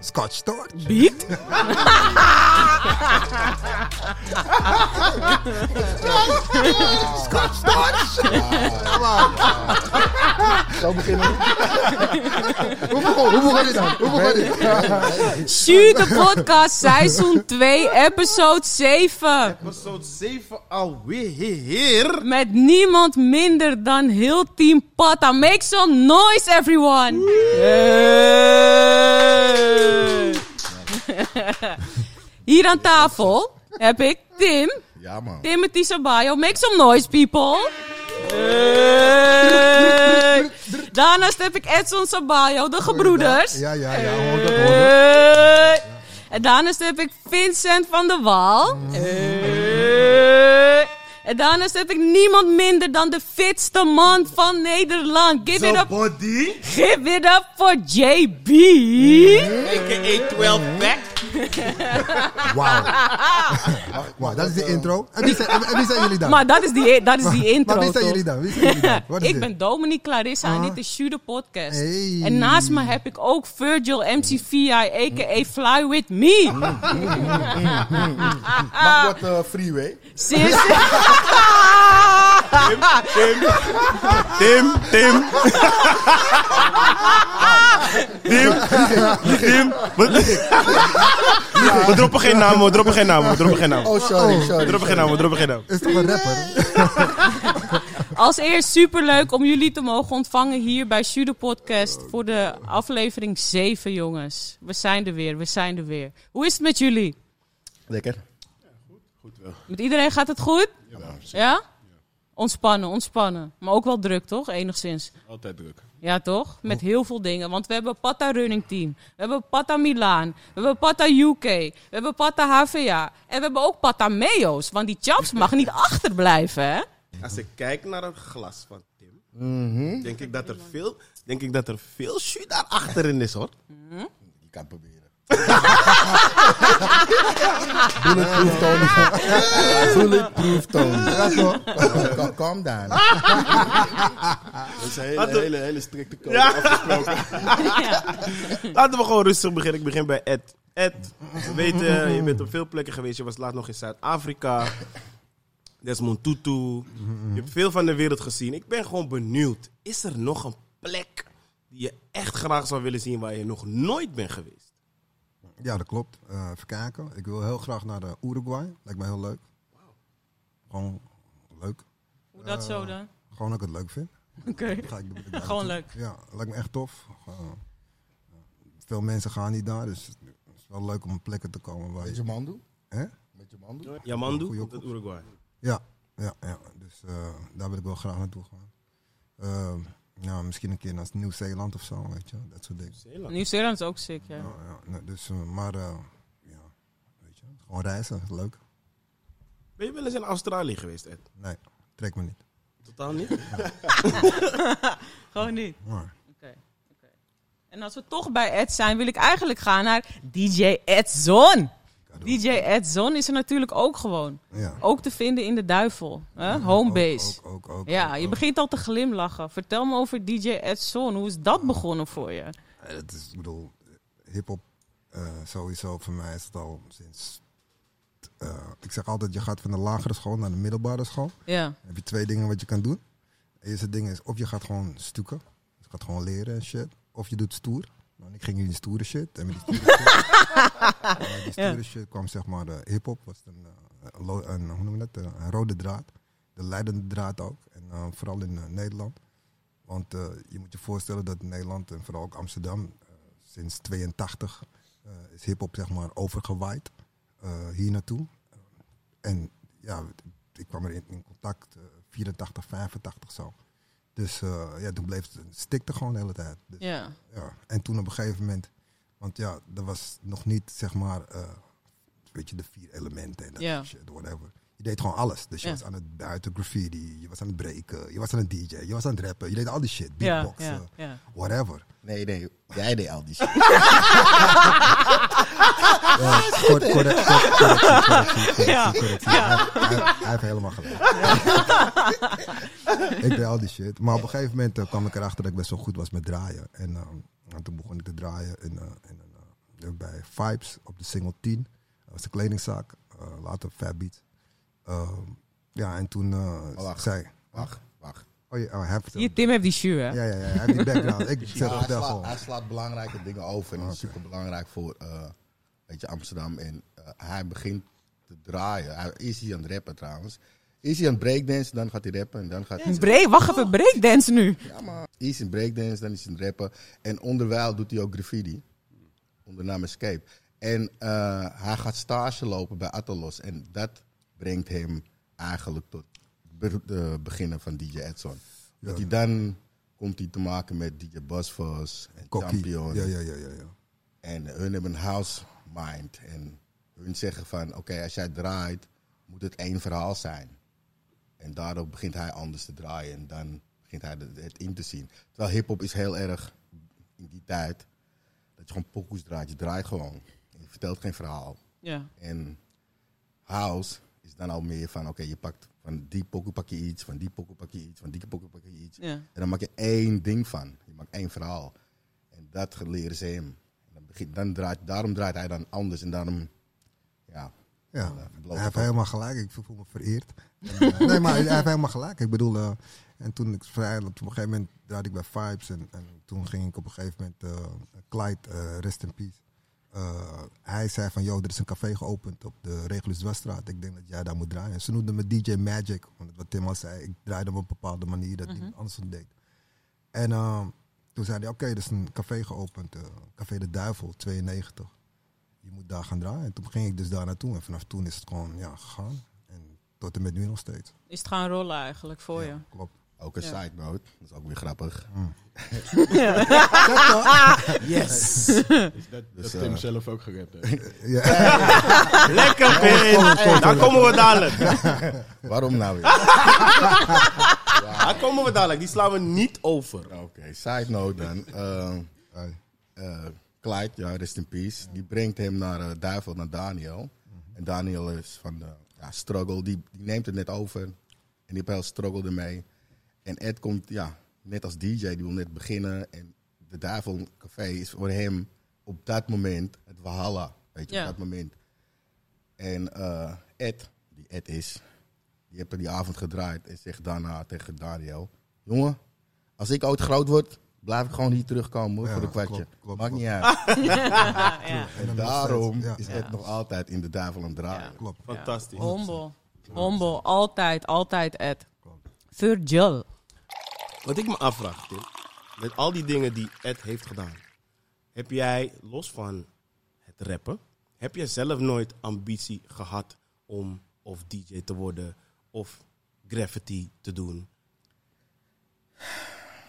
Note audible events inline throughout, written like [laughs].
Scotch Torch. Beat? Scotch Torch. Zo beginnen. Hoe begon, hoe begon dit dan? Hoe begon dit? De podcast, seizoen 2, episode 7. Episode 7 alweer. Met niemand minder dan heel Team Pata. Make some noise, everyone! Hey. Hier aan tafel heb ik Tim. Ja, man. Timothy Sabayo. Make some noise, people. Hey. Daarnaast heb ik Edson Sabayo, de gebroeders. Ja, ja, ja. Hoor dat, hoor dat. En daarnaast heb ik Vincent van der Waal. Hey. En daarnaast heb ik niemand minder dan de fitste man van Nederland. Give it up, body. give it up for JB. A.k.a. 12 back. Wauw. [laughs] Wauw, dat is de intro. En wie zijn, en wie zijn jullie dan? Maar dat is die, dat is die intro. Maar wie zijn jullie dan? Wie zijn jullie dan? Wat is ik dit? ben Dominique Clarissa en Ah. dit is Shoot the Podcast. Hey. En naast me heb ik ook Virgil MC VI, a.k.a. Fly With Me. Mag wat eh, freeway? Sinds... [laughs] Tim, Tim. Tim. Tim. We, we droppen geen namen, we droppen geen namen, we droppen geen namen. Oh, sorry, We sorry. droppen geen namen, we droppen geen namen. Is toch een rapper? [laughs] Als eerst superleuk om jullie te mogen ontvangen hier bij the Podcast voor de aflevering 7, jongens. We zijn er weer, we zijn er weer. Hoe is het met jullie? Lekker. Met iedereen gaat het goed? Ja? Ontspannen, ontspannen. Maar ook wel druk, toch? Enigszins. Altijd druk. Ja, toch? Met heel veel dingen. Want we hebben Pata Running Team. We hebben Pata Milaan. We hebben Pata UK. We hebben Pata HVA. En we hebben ook Pata Meo's. Want die chaps mag niet [laughs] achterblijven, hè? Als ik kijk naar het glas van Tim, denk, ik dat er veel, denk ik dat er veel jus daar achterin is hoor. Je kan het proberen. Bulletproof Tony. [laughs] Bulletproof Tony. Calm- Calm down. Dat is een hele, Laten hele, hele strikte code Ja. afgesproken. Ja. [laughs] Laten we gewoon rustig beginnen. Ik begin bij Ed. Ed, we weten, je bent op veel plekken geweest. Je was laatst nog in Zuid-Afrika. Desmond Tutu. Je hebt veel van de wereld gezien. Ik ben gewoon benieuwd. Is er nog een plek die je echt graag zou willen zien waar je nog nooit bent geweest? Ja, dat klopt. Eh, even kijken. Ik wil heel graag naar de Uruguay. Lijkt me heel leuk. Gewoon leuk. Hoe dat zo dan? Gewoon dat ik het leuk vind. Oké. [laughs] Gewoon leuk. Ja, lijkt me echt tof. Ja. veel mensen gaan niet daar, dus het is wel leuk om op plekken te komen waar Met je... mandoe? Hè? Met je mandoe? Yamandu, Goeie komt uit Uruguay. Ja, ja, ja. Dus eh, daar wil ik wel graag naartoe gaan. Ja, misschien een keer naar Nieuw-Zeeland of zo, weet je. Dat soort dingen. Zeeland. Nieuw-Zeeland is ook sick, ja. Ja, ja, nee, dus, eh, maar eh, ja, weet je, gewoon reizen, is leuk. Ben je wel eens in Australië geweest, Ed? Nee, trek me niet. Totaal niet? [laughs] [laughs] Gewoon niet. Maar, Oké. oké. En als we toch bij Ed zijn, wil ik eigenlijk gaan naar DJ Edzon. DJ Edzon is er natuurlijk ook gewoon. ja. Ook te vinden in de Duivel. Hè? Homebase. Ook, ook, ook, Ja, je begint al te glimlachen. Vertel me over DJ Edzon. Hoe is dat begonnen voor je? Het is, ik bedoel, hip-hop eh, sowieso voor mij is het al sinds. eh, ik zeg altijd, je gaat van de lagere school naar de middelbare school. Ja. Dan heb je twee dingen wat je kan doen. Het eerste ding is, of je gaat gewoon stukken. Je gaat gewoon leren en shit. Of je doet stoer. Nou, ik ging in die stoere shit. En met die stoere [laughs] shit, en met die stoere shit kwam zeg maar de hip-hop. Was een, eh, een, hoe noem je dat? Een rode draad. De leidende draad ook. En eh, vooral in eh, Nederland. Want eh, je moet je voorstellen dat Nederland en vooral ook Amsterdam eh, sinds 82 eh, is hip-hop zeg maar overgewaaid eh, hier naartoe. En ja, ik kwam er in, in contact, eh, 84, 85 zo. Dus eh, ja, toen bleef het, stikte gewoon de hele tijd. Dus, Ja. ja. En toen op een gegeven moment, want ja, er was nog niet zeg maar, eh, weet je, de vier elementen en dat Ja. shit, whatever. Je deed gewoon alles. Dus je Ja. was aan het buiten graffiti, je was aan het breken, je was aan het DJ, je was aan het rappen, je deed al die shit, beatboxen, ja, ja. whatever. Nee, nee, jij deed al die shit. [laughs] [laughs] Ja, kort- correct- kort- correctie, correctie, correctie, Ja. correctie. Hij, hij- hij heeft helemaal gelijk. ik deed al die shit. Maar op een gegeven moment eh, kwam ik erachter dat ik best wel goed was met draaien. En, eh, en toen begon ik te draaien in, eh, in, eh, bij Vibes op de single 10. Dat was de kledingzaak. eh, later Fat Beat. Eh, ja, en toen eh, wacht. zei... Wacht, wacht. Oh, ja, oh, hij heeft Hier, Tim heeft die shoe, hè? Ja, ja, ja, hij heeft die [laughs] background. Ik zeg [laughs] Ja, hij, slaat, gewoon. hij slaat belangrijke dingen over. En dat is super belangrijk voor eh, weet je, Amsterdam. En eh, hij begint te draaien. Hij is hij aan het rappen trouwens. Is hij aan het breakdance, dan gaat hij rappen. En dan gaat hij... Break, wacht even, breakdance nu. Ja, maar is in breakdance, dan is hij aan het rappen. En onderwijl doet hij ook graffiti. Onder naam Escape. En eh, hij gaat stage lopen bij Atalos. En dat brengt hem eigenlijk tot het be- beginnen van DJ Edson. Dat hij dan komt hij te maken met DJ Busfuzz en. Champion. Ja, ja, ja, ja, ja. En hun hebben een house mind. En hun zeggen van, oké, als jij draait, moet het één verhaal zijn. En daardoor begint hij anders te draaien. En dan begint hij het in te zien. Terwijl hip-hop is heel erg in die tijd. Dat je gewoon pokoes draait. Je draait gewoon. Je vertelt geen verhaal. Ja. En house is dan al meer van, oké, je pakt van die pokoe pak je iets, van die pokoe pak je iets, van die pokoe pak je iets. Ja. En dan maak je één ding van. Je maakt één verhaal. En dat leren ze hem. En dan begint, dan draait, daarom draait hij dan anders. En daarom, ja. Ja, bloot hij heeft helemaal gelijk. Ik voel me vereerd. En, eh, [laughs] nee, maar hij heeft helemaal gelijk. Ik bedoel, eh, en toen ik vrij, op een gegeven moment draaide ik bij Vibes. En, en toen ging ik op een gegeven moment, eh Clyde, eh, rest in peace. Eh, hij zei van, joh, er is een café geopend op de Regulus Dwarsstraat. Ik denk dat jij daar moet draaien. Ze noemden me DJ Magic. Want wat Tim al zei, ik draaide op een bepaalde manier dat iemand anders het deed. En eh, toen zei hij, oké, er is een café geopend. eh, café de Duivel, 92 je moet daar gaan draaien. En toen ging ik dus daar naartoe. En vanaf toen is het gewoon ja, gegaan. En tot en met nu nog steeds. Is het gaan rollen eigenlijk voor je? Klopt. Ook een Ja. side note. Dat is ook weer grappig. [laughs] Yes! Is dat, Dus, dat Tim eh, zelf ook gerapt heeft. [laughs] Ja, [laughs] Lekker, Pin! Daar komen we dadelijk. Waarom nou weer? Daar komen we dadelijk. Die slaan we niet over. Oké, side note dan. Eh, eh, Clyde, ja, rest in peace. Die brengt hem naar Duivel, naar Daniel. En Daniel is van de ja, struggle. Die, die neemt het net over. En die heeft heel struggle ermee. En Ed komt, ja, net als DJ, die wil net beginnen. En de Duivel Café is voor hem op dat moment het Valhalla. Weet je, Ja. op dat moment. En eh, Ed, die Ed is, die heeft er die avond gedraaid. En zegt daarna tegen Daniel: Jongen, als ik ooit groot word, blijf ik gewoon hier terugkomen hoor, Ja, voor een kwartje. klopt, klopt, Maakt klopt. niet uit. [laughs] ja. [laughs] En daarom ja. is Ed nog altijd in de duivel aan het draaien. Ja. Klopt. Fantastisch. Humble. Humble. Altijd, altijd Ed. Virgil. Wat ik me afvraag, Tim, met al die dingen die Ed heeft gedaan, heb jij, los van het rappen, heb jij zelf nooit ambitie gehad om of DJ te worden of graffiti te doen?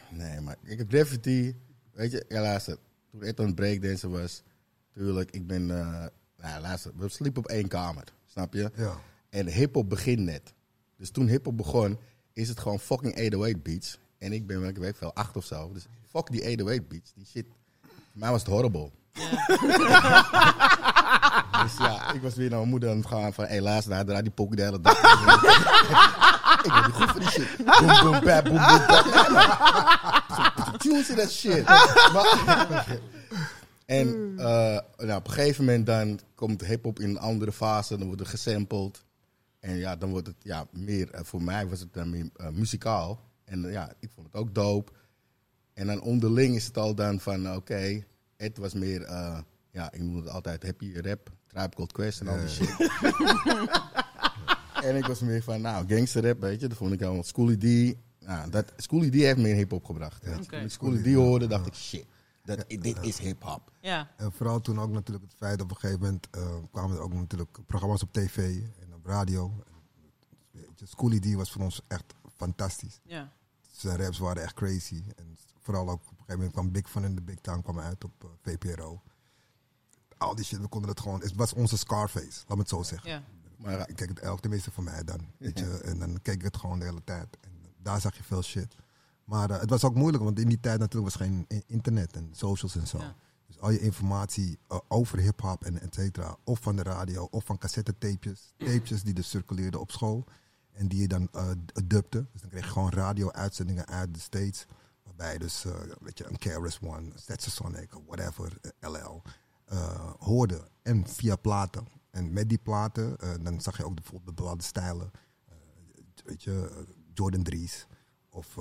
Nee, maar ik heb graffiti. Weet je, ja, luister. Toen Ed aan het breakdancer was, tuurlijk, ik ben. eh nou, luister, we sliepen op één kamer. Snap je? Ja. En hip-hop begint net. Dus toen hip-hop begon, is het gewoon fucking 808 beats. En ik ben, ik weet veel, acht of zo. Dus fuck die 808 beats. Die shit. Voor mij was het horrible. [laughs] dus ja, ik was weer naar mijn moeder aan het gaan van, luister, hij draait die pokken de hele dag. ik ben niet goed voor die shit. Boom, boom, bap, boom, boom, bap. Tunes in that shit. En eh, nou, op een gegeven moment dan komt hip-hop in een andere fase. Dan wordt er gesampled. En ja, dan wordt het ja, meer, eh, voor mij was het dan meer eh, muzikaal. En eh, ja, ik vond het ook dope. En dan onderling is het al dan van, oké, het was meer, eh, ja, ik noem het altijd happy rap, Tribe Called Quest en al die shit. en ik was meer van, nou, gangster rap, weet je, dat vond ik allemaal. Schoolie D, nou, dat, Schoolie D heeft meer hip-hop gebracht. Toen ik Schoolie D hoorde, dacht ik, shit, dat, dit is hip-hop. Ja. En vooral toen ook natuurlijk het feit op een gegeven moment eh, kwamen er ook natuurlijk programma's op tv en op radio. Weet je, Schoolie D was voor ons echt fantastisch. Ja. Zijn raps waren echt crazy. En vooral ook op een gegeven moment kwam Big Fun in the Big Town kwam uit op eh, VPRO. Al die shit, we konden het gewoon. Het was onze Scarface, laat me het zo zeggen. Ja. Maar Ik keek het elk, tenminste voor mij dan. [laughs] Weet je, en dan keek ik het gewoon de hele tijd. En daar zag je veel shit. Maar eh, het was ook moeilijk, want in die tijd natuurlijk was geen internet en socials en zo. Ja. Dus al je informatie eh, over hip-hop en et cetera, of van de radio, of van cassettetapes, tapes die dus circuleerden op school en die je dan dubte. Dus dan kreeg je gewoon radio-uitzendingen uit de States, waarbij je dus, eh, weet je, een KRS One, Stetsasonic, whatever, LL, eh, hoorde. En via platen. En met die platen, dan zag je ook bijvoorbeeld bepaalde stijlen, weet je, Jordan 3's. Of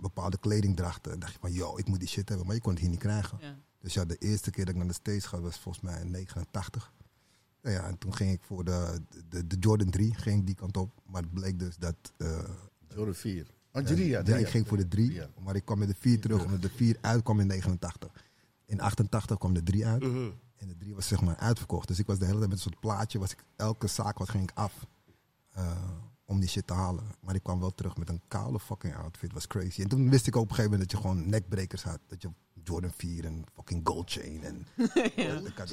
bepaalde kledingdrachten. En dacht je van, yo, ik moet die shit hebben. Maar je kon het hier niet krijgen. Ja. Dus ja, de eerste keer dat ik naar de States ga was volgens mij in 89. Nou ja, en toen ging ik voor de, de, de Jordan 3, ging ik die kant op. Maar het bleek dus dat... eh, Jordan 4. Oh, drie, ja. ja, drie, ik ging voor de 3, Ja. maar ik kwam met de 4 terug, omdat de 4 uitkwam in 89. In 88 kwam de 3 uit. Mhm. En de 3 was zeg maar uitverkocht. Dus ik was de hele tijd met een soort plaatje. Was ik, elke zaak wat ging ik af. eh, om die shit te halen. Maar ik kwam wel terug met een koude fucking outfit. Was crazy. En toen wist ik op een gegeven moment dat je gewoon nekbrekers had. Dat je Jordan 4 en fucking gold chain. En [laughs] ik, had,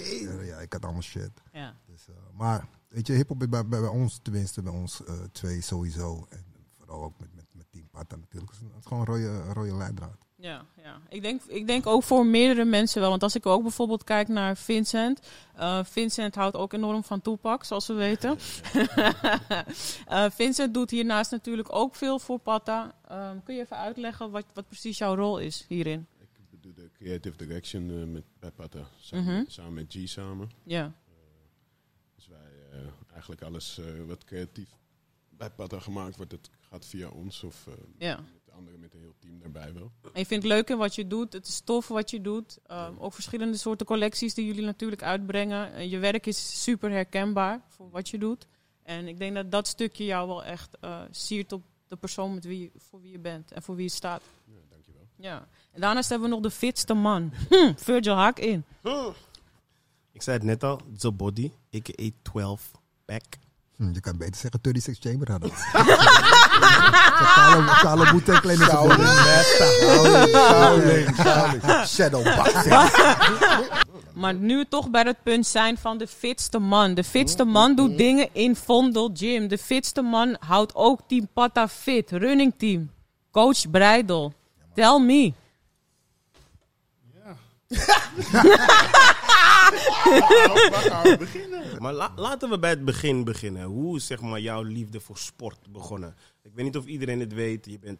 ja, ik had allemaal shit. Ja. Dus, eh, maar weet je, hip-hop is bij, bij, bij ons, tenminste bij ons eh, twee sowieso. En vooral ook met, met, met Team Pata natuurlijk. Het is, gewoon een rode, rode leidraad. Ja, ja. Ik, denk, ik denk ook voor meerdere mensen wel. Want als ik ook bijvoorbeeld kijk naar Vincent. eh, Vincent houdt ook enorm van Tupac, zoals we weten. [laughs] [laughs] Vincent doet hiernaast natuurlijk ook veel voor Patta. Ehm, kun je even uitleggen wat, wat precies jouw rol is hierin? Creative direction eh, met, bij. Samen, Mhm. samen met G samen. Ja, Dus wij eh, eigenlijk alles eh, wat creatief bij Pata gemaakt wordt, het gaat via ons of eh, ja. met de anderen met een heel team daarbij wel. En je vindt het leuk in wat je doet. Het is tof wat je doet. Ehm, ook verschillende soorten collecties die jullie natuurlijk uitbrengen. En je werk is super herkenbaar voor wat je doet. En ik denk dat dat stukje jou wel echt eh, siert op de persoon met wie, je- voor wie je bent en voor wie je staat. Ja, dankjewel. Ja. En daarnaast hebben we nog de fitste man. [laughs] Hm, Virgil haak in. Ik zei het net al, The Body, a.k.a. 12 Pack. Hm, je kan beter zeggen 36 Chamber hadden. Kale, kale boete en kleine Shaolin. Shaolin, Shaolin. Shadowboxing. Maar nu we toch bij het punt zijn van de fitste man. De fitste man doet dingen in Vondel Gym. De fitste man houdt ook Team Pata fit. Running team. Coach Breidel. Tell me. Waar gaan we beginnen? Maar la- laten we bij het begin beginnen. Hoe is zeg maar, jouw liefde voor sport begonnen? Ik weet niet of iedereen het weet. Je bent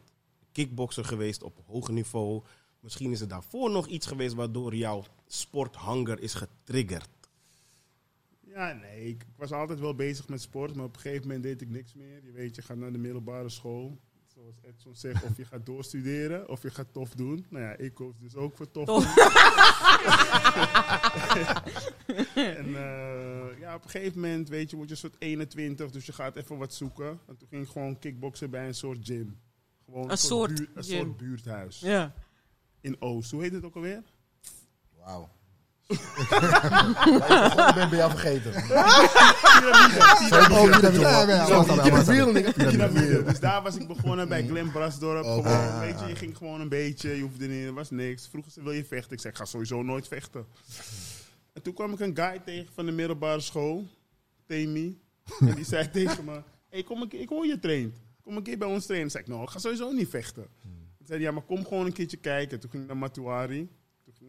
kickbokser geweest op hoog niveau. Misschien is er daarvoor nog iets geweest waardoor jouw sporthanger is getriggerd. Ja, nee, ik was altijd wel bezig met sport, maar op een gegeven moment deed ik niks meer. Je weet, je gaat naar de middelbare school. Zoals Edson zegt, of je gaat doorstuderen of je gaat tof doen. Nou ja, ik koos dus ook voor tof Tof. doen. [laughs] en eh, ja, op een gegeven moment, weet je, word je een soort 21, dus je gaat even wat zoeken. En toen ging ik gewoon kickboksen bij een soort gym. Gewoon Een soort een gym. soort buurthuis. Ja. In Oost. Hoe heet het ook alweer? Wauw. Ik ben bij jou vergeten. Dus daar was ik begonnen bij Glen Brasdorp. Gewoon, weet je, je ging gewoon een beetje, je hoefde niet, er was niks. Vroegen ze, wil je vechten? Ik zei, ik ga sowieso nooit vechten. En toen kwam ik een guy tegen van de middelbare school, Temi. [laughs] En die zei tegen me, hey, kom een keer, ik hoor je traint. Kom een keer bij ons trainen. Zei ik, nou, ik ga sowieso niet vechten. Toen zei hij, ja, maar kom gewoon een keertje kijken. Toen ging ik naar Matuari.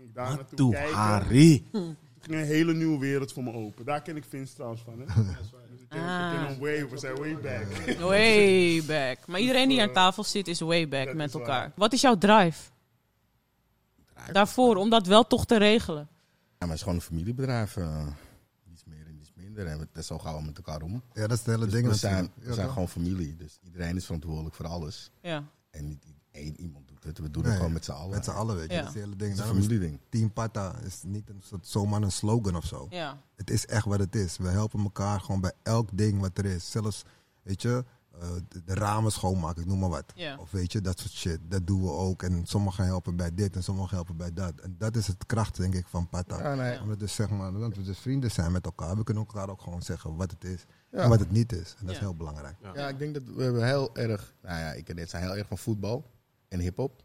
Ging ik daar naartoe Toe, kijken. Harry. Toen ging een hele nieuwe wereld voor me open. Daar ken ik Vince trouwens van. Hè? [laughs] Dus ik ken hem way, we zijn way back. Way back. Maar iedereen die aan tafel zit is way back Dat met waar. elkaar. Wat is jouw drive? Daarvoor, om dat wel toch te regelen. Ja, maar het is gewoon een familiebedrijf. eh, iets meer en iets minder. En het is zo gauw met elkaar om. Ja, dat is het hele Dus ding we zijn, we zijn gewoon familie. Dus iedereen is verantwoordelijk voor alles. Ja. En niet één We doen Nee, het gewoon met z'n allen. Met z'n allen, weet je. Ja. Dat is het hele ding. Is. Team Pata is niet een soort, zomaar een slogan of zo. Ja. Het is echt wat het is. We helpen elkaar gewoon bij elk ding wat er is. Zelfs, weet je, eh, de, de ramen schoonmaken, ik noem maar wat. Ja. Of weet je, dat soort shit. Dat doen we ook. En sommigen helpen bij dit en sommigen helpen bij dat. En dat is het kracht, denk ik, van Pata. Ja, nee. Omdat, dus, zeg maar, omdat we dus vrienden zijn met elkaar. We kunnen elkaar ook gewoon zeggen wat het is Ja. en wat het niet is. En dat is heel belangrijk. Ja, ik denk dat we hebben heel erg, nou ja, ik en dit zijn heel erg van voetbal en hip-hop.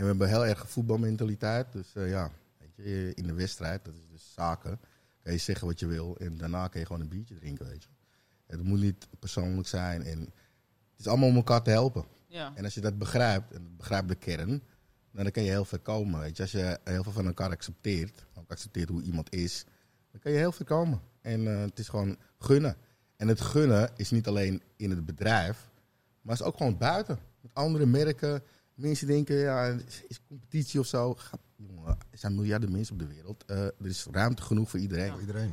En we hebben heel erg voetbalmentaliteit. Dus eh, ja, weet je, in de wedstrijd, dat is dus zaken, kan je zeggen wat je wil. En daarna kan je gewoon een biertje drinken, weet je. Het moet niet persoonlijk zijn. En het is allemaal om elkaar te helpen. Ja. En als je dat begrijpt, en begrijpt de kern, dan kan je heel ver komen. Weet je. Als je heel veel van elkaar accepteert, ook accepteert hoe iemand is, dan kan je heel ver komen. En eh, het is gewoon gunnen. En het gunnen is niet alleen in het bedrijf, maar is ook gewoon buiten. Met andere merken. Mensen denken, ja, is- is competitie of zo. Jongen, er zijn miljarden mensen op de wereld. Eh, er is ruimte genoeg voor iedereen. Voor iedereen.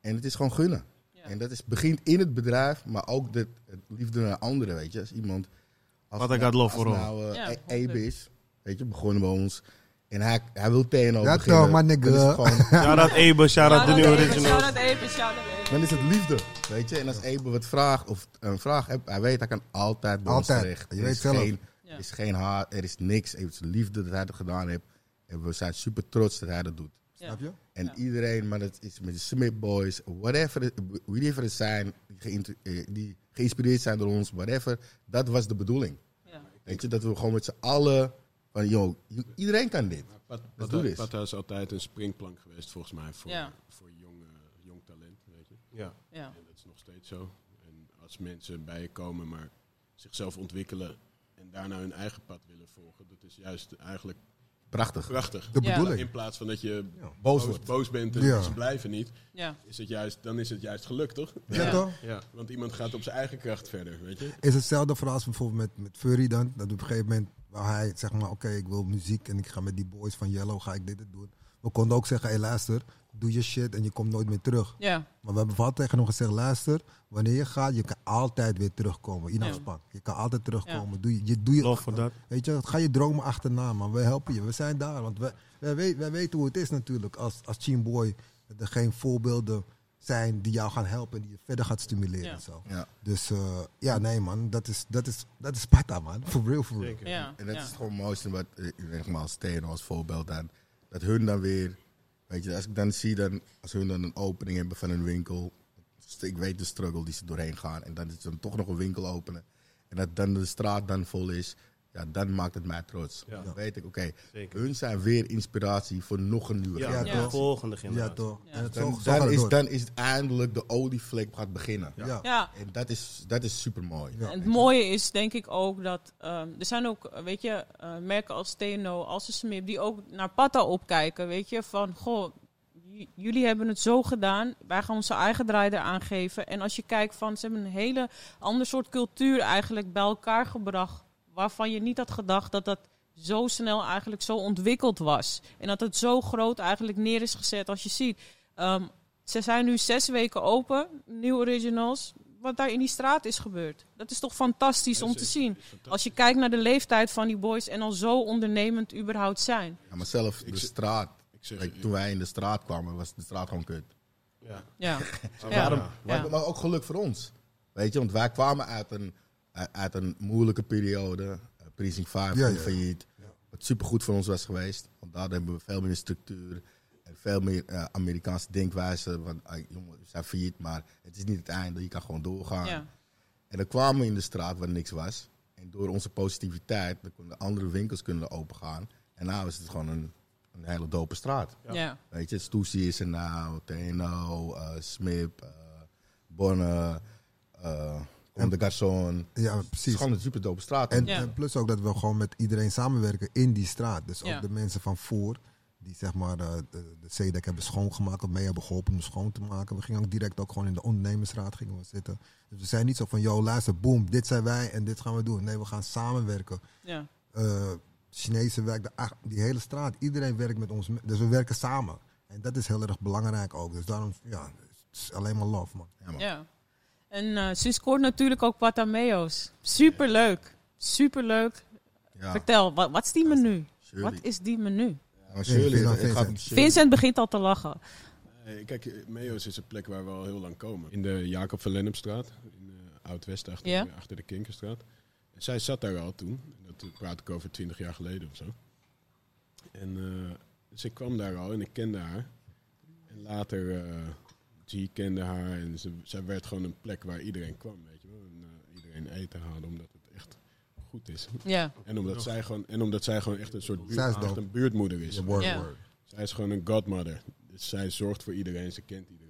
En het is gewoon gunnen. Ja. En dat is, begint in het bedrijf, maar ook de, het liefde naar anderen, weet je. Als iemand... Als Wat ik had lof voor nou. Abe is, weet je, begonnen bij ons. En hij, hij wil TNO Ja, beginnen. toch, maar nigga. [laughs] Shout-out Ebe, shout-out de nieuwe even, originals. shout-out even, shout-out. Dan is het liefde, weet je. En als Ebe wat vraagt of een vraag heeft, hij weet, hij kan altijd bij ons Altijd. terecht. Je weet zelf. Geen, Ja. Er is geen haat, er is niks. Het is liefde dat hij dat gedaan heeft. En we zijn super trots dat hij dat doet. Snap je? En Ja. iedereen, maar dat is met de Smith Boys, whatever, whatever het zijn, die, eh, die geïnspireerd zijn door ons, whatever, dat was de bedoeling. Ja. Weet je, dat we gewoon met z'n allen, van joh, iedereen kan dit. Do this. Pata is altijd een springplank geweest, volgens mij, voor, Ja. voor jong, jong talent. Weet je. Ja. Ja. En dat is nog steeds zo. En als mensen bij je komen, maar zichzelf ontwikkelen en daarna hun eigen pad willen volgen, dat is juist eigenlijk Prachtig. prachtig. De Ja. bedoeling. In plaats van dat je Ja. Boos boos, bent en Ja. ze blijven niet, Ja. is het juist, dan is het juist geluk, toch? Ja, Ja. toch? Ja, want iemand gaat op zijn eigen kracht verder, weet je. Is hetzelfde verhaal als bijvoorbeeld met, met Furry dan. Dat op een gegeven moment, waar hij zeg maar, oké, ik wil muziek en ik ga met die boys van Yellow, ga ik dit en doen. We konden ook zeggen, hé hey, luister, doe je shit en je komt nooit meer terug. Ja. Maar we hebben vooral tegen hem gezegd, luister, wanneer je gaat, je kan altijd weer terugkomen. In Ja. afspraak. Je kan altijd terugkomen. Doe je, je, doe je, Lof voor dat. Weet je, ga je dromen achterna, man. We helpen je. We zijn daar. Want wij, wij, weet- wij weten hoe het is natuurlijk als, als Team Boy. Dat er geen voorbeelden zijn die jou gaan helpen en die je verder gaat stimuleren. Ja. En zo. Ja. Dus eh, ja, nee man, dat is, dat is, dat is Sparta man. For real, for real. Ja. En dat ja. is gewoon het mooiste wat, eh, nogmaals, TNO als voorbeeld dan. Dat hun dan weer, weet je, als ik dan zie dan, als hun dan een opening hebben van een winkel. Ik weet de struggle die ze doorheen gaan. En dan is dan toch nog een winkel openen. En dat dan de straat dan vol is. Ja, dan maakt het mij trots. Ja. Dan weet ik, oké, hun zijn weer inspiratie voor nog een nieuwe Ja, Ja, de toch? volgende Ja, generatie. toch? Ja. En het Dan, is, dan is het eindelijk de olievlek gaat beginnen. Ja. Ja. En dat is, dat is super mooi. Ja. En het mooie is denk ik ook dat ehm, er zijn ook, weet je, eh, merken als TNO, als de Smip, die ook naar Patta opkijken, weet je, van goh, jullie hebben het zo gedaan, wij gaan onze eigen draai eraan geven. En als je kijkt van, ze hebben een hele ander soort cultuur eigenlijk bij elkaar gebracht, waarvan je niet had gedacht dat dat zo snel eigenlijk zo ontwikkeld was. En dat het zo groot eigenlijk neer is gezet als je ziet. Ehm, ze zijn nu zes weken open, nieuw originals. Wat daar in die straat is gebeurd. Dat is toch fantastisch om te zien. Als je kijkt naar de leeftijd van die boys en al zo ondernemend überhaupt zijn. Ja, maar zelf Ik de straat. Ik zeg, toen wij in de straat kwamen, was de straat gewoon kut. Ja. Ja. Maar [laughs] Ja. waarom? Maar, Ja. maar ook geluk voor ons. Weet je, want wij kwamen uit een, uit- een moeilijke periode. Uh, Precinct 5 Ja, ging ja. failliet. Wat supergoed voor ons was geweest. Want daar hebben we veel meer structuur. En veel meer eh, Amerikaanse denkwijze. Want ah, jongen, we zijn failliet, maar het is niet het einde. Je kan gewoon doorgaan. Ja. En dan kwamen we in de straat waar niks was. En door onze positiviteit, dan konden andere winkels kunnen opengaan. En nu is het gewoon een, een hele dope straat. Ja. Weet je, Stoesie is er nou, TNO, eh Smip, eh Bonne, Comme de Garçon. Ja, Het is precies. gewoon een super dope straat. En, Ja. en plus ook dat we gewoon met iedereen samenwerken in die straat. Dus Ja. ook de mensen van voor, die zeg maar eh, de, de CDEC hebben schoongemaakt of mee hebben geholpen om schoon te maken. We gingen ook direct ook gewoon in de ondernemersraad gingen we zitten. Dus we zijn niet zo van, yo luister, boom, dit zijn wij en dit gaan we doen. Nee, we gaan samenwerken. Ja. Eh Chinese werkt, de, ach- die hele straat, iedereen werkt met ons. Dus we werken samen. En dat is heel erg belangrijk ook. Dus daarom, ja, het is alleen maar love, man. Ja, man. ja. En eh sinds kort natuurlijk ook Patameo's. Superleuk. Superleuk. Ja, Vertel, wat, wat is die menu? Shirley. Wat is die menu? Ja, maar Shirley, Vincent, Vincent. Shirley. Vincent begint al te lachen. Eh, kijk, Meo's is een plek waar we al heel lang komen. In de Jacob van Lennepstraat, in eh, Oud-West, achter, Ja. achter de Kinkerstraat. En zij zat daar al toen. Dat praat ik over twintig jaar geleden of zo. En eh, dus ik kwam daar al en ik kende haar. En later, eh G kende haar en ze, zij werd gewoon een plek waar iedereen kwam, weet je wel. En eh, iedereen eten haalde, omdat het echt goed is. Ja. En omdat, zij gewoon, en omdat zij gewoon echt een soort buurt, Zij is echt een buurtmoeder is. Ja, word, Ja. word. Zij is gewoon een godmother. Dus zij zorgt voor iedereen, ze kent iedereen.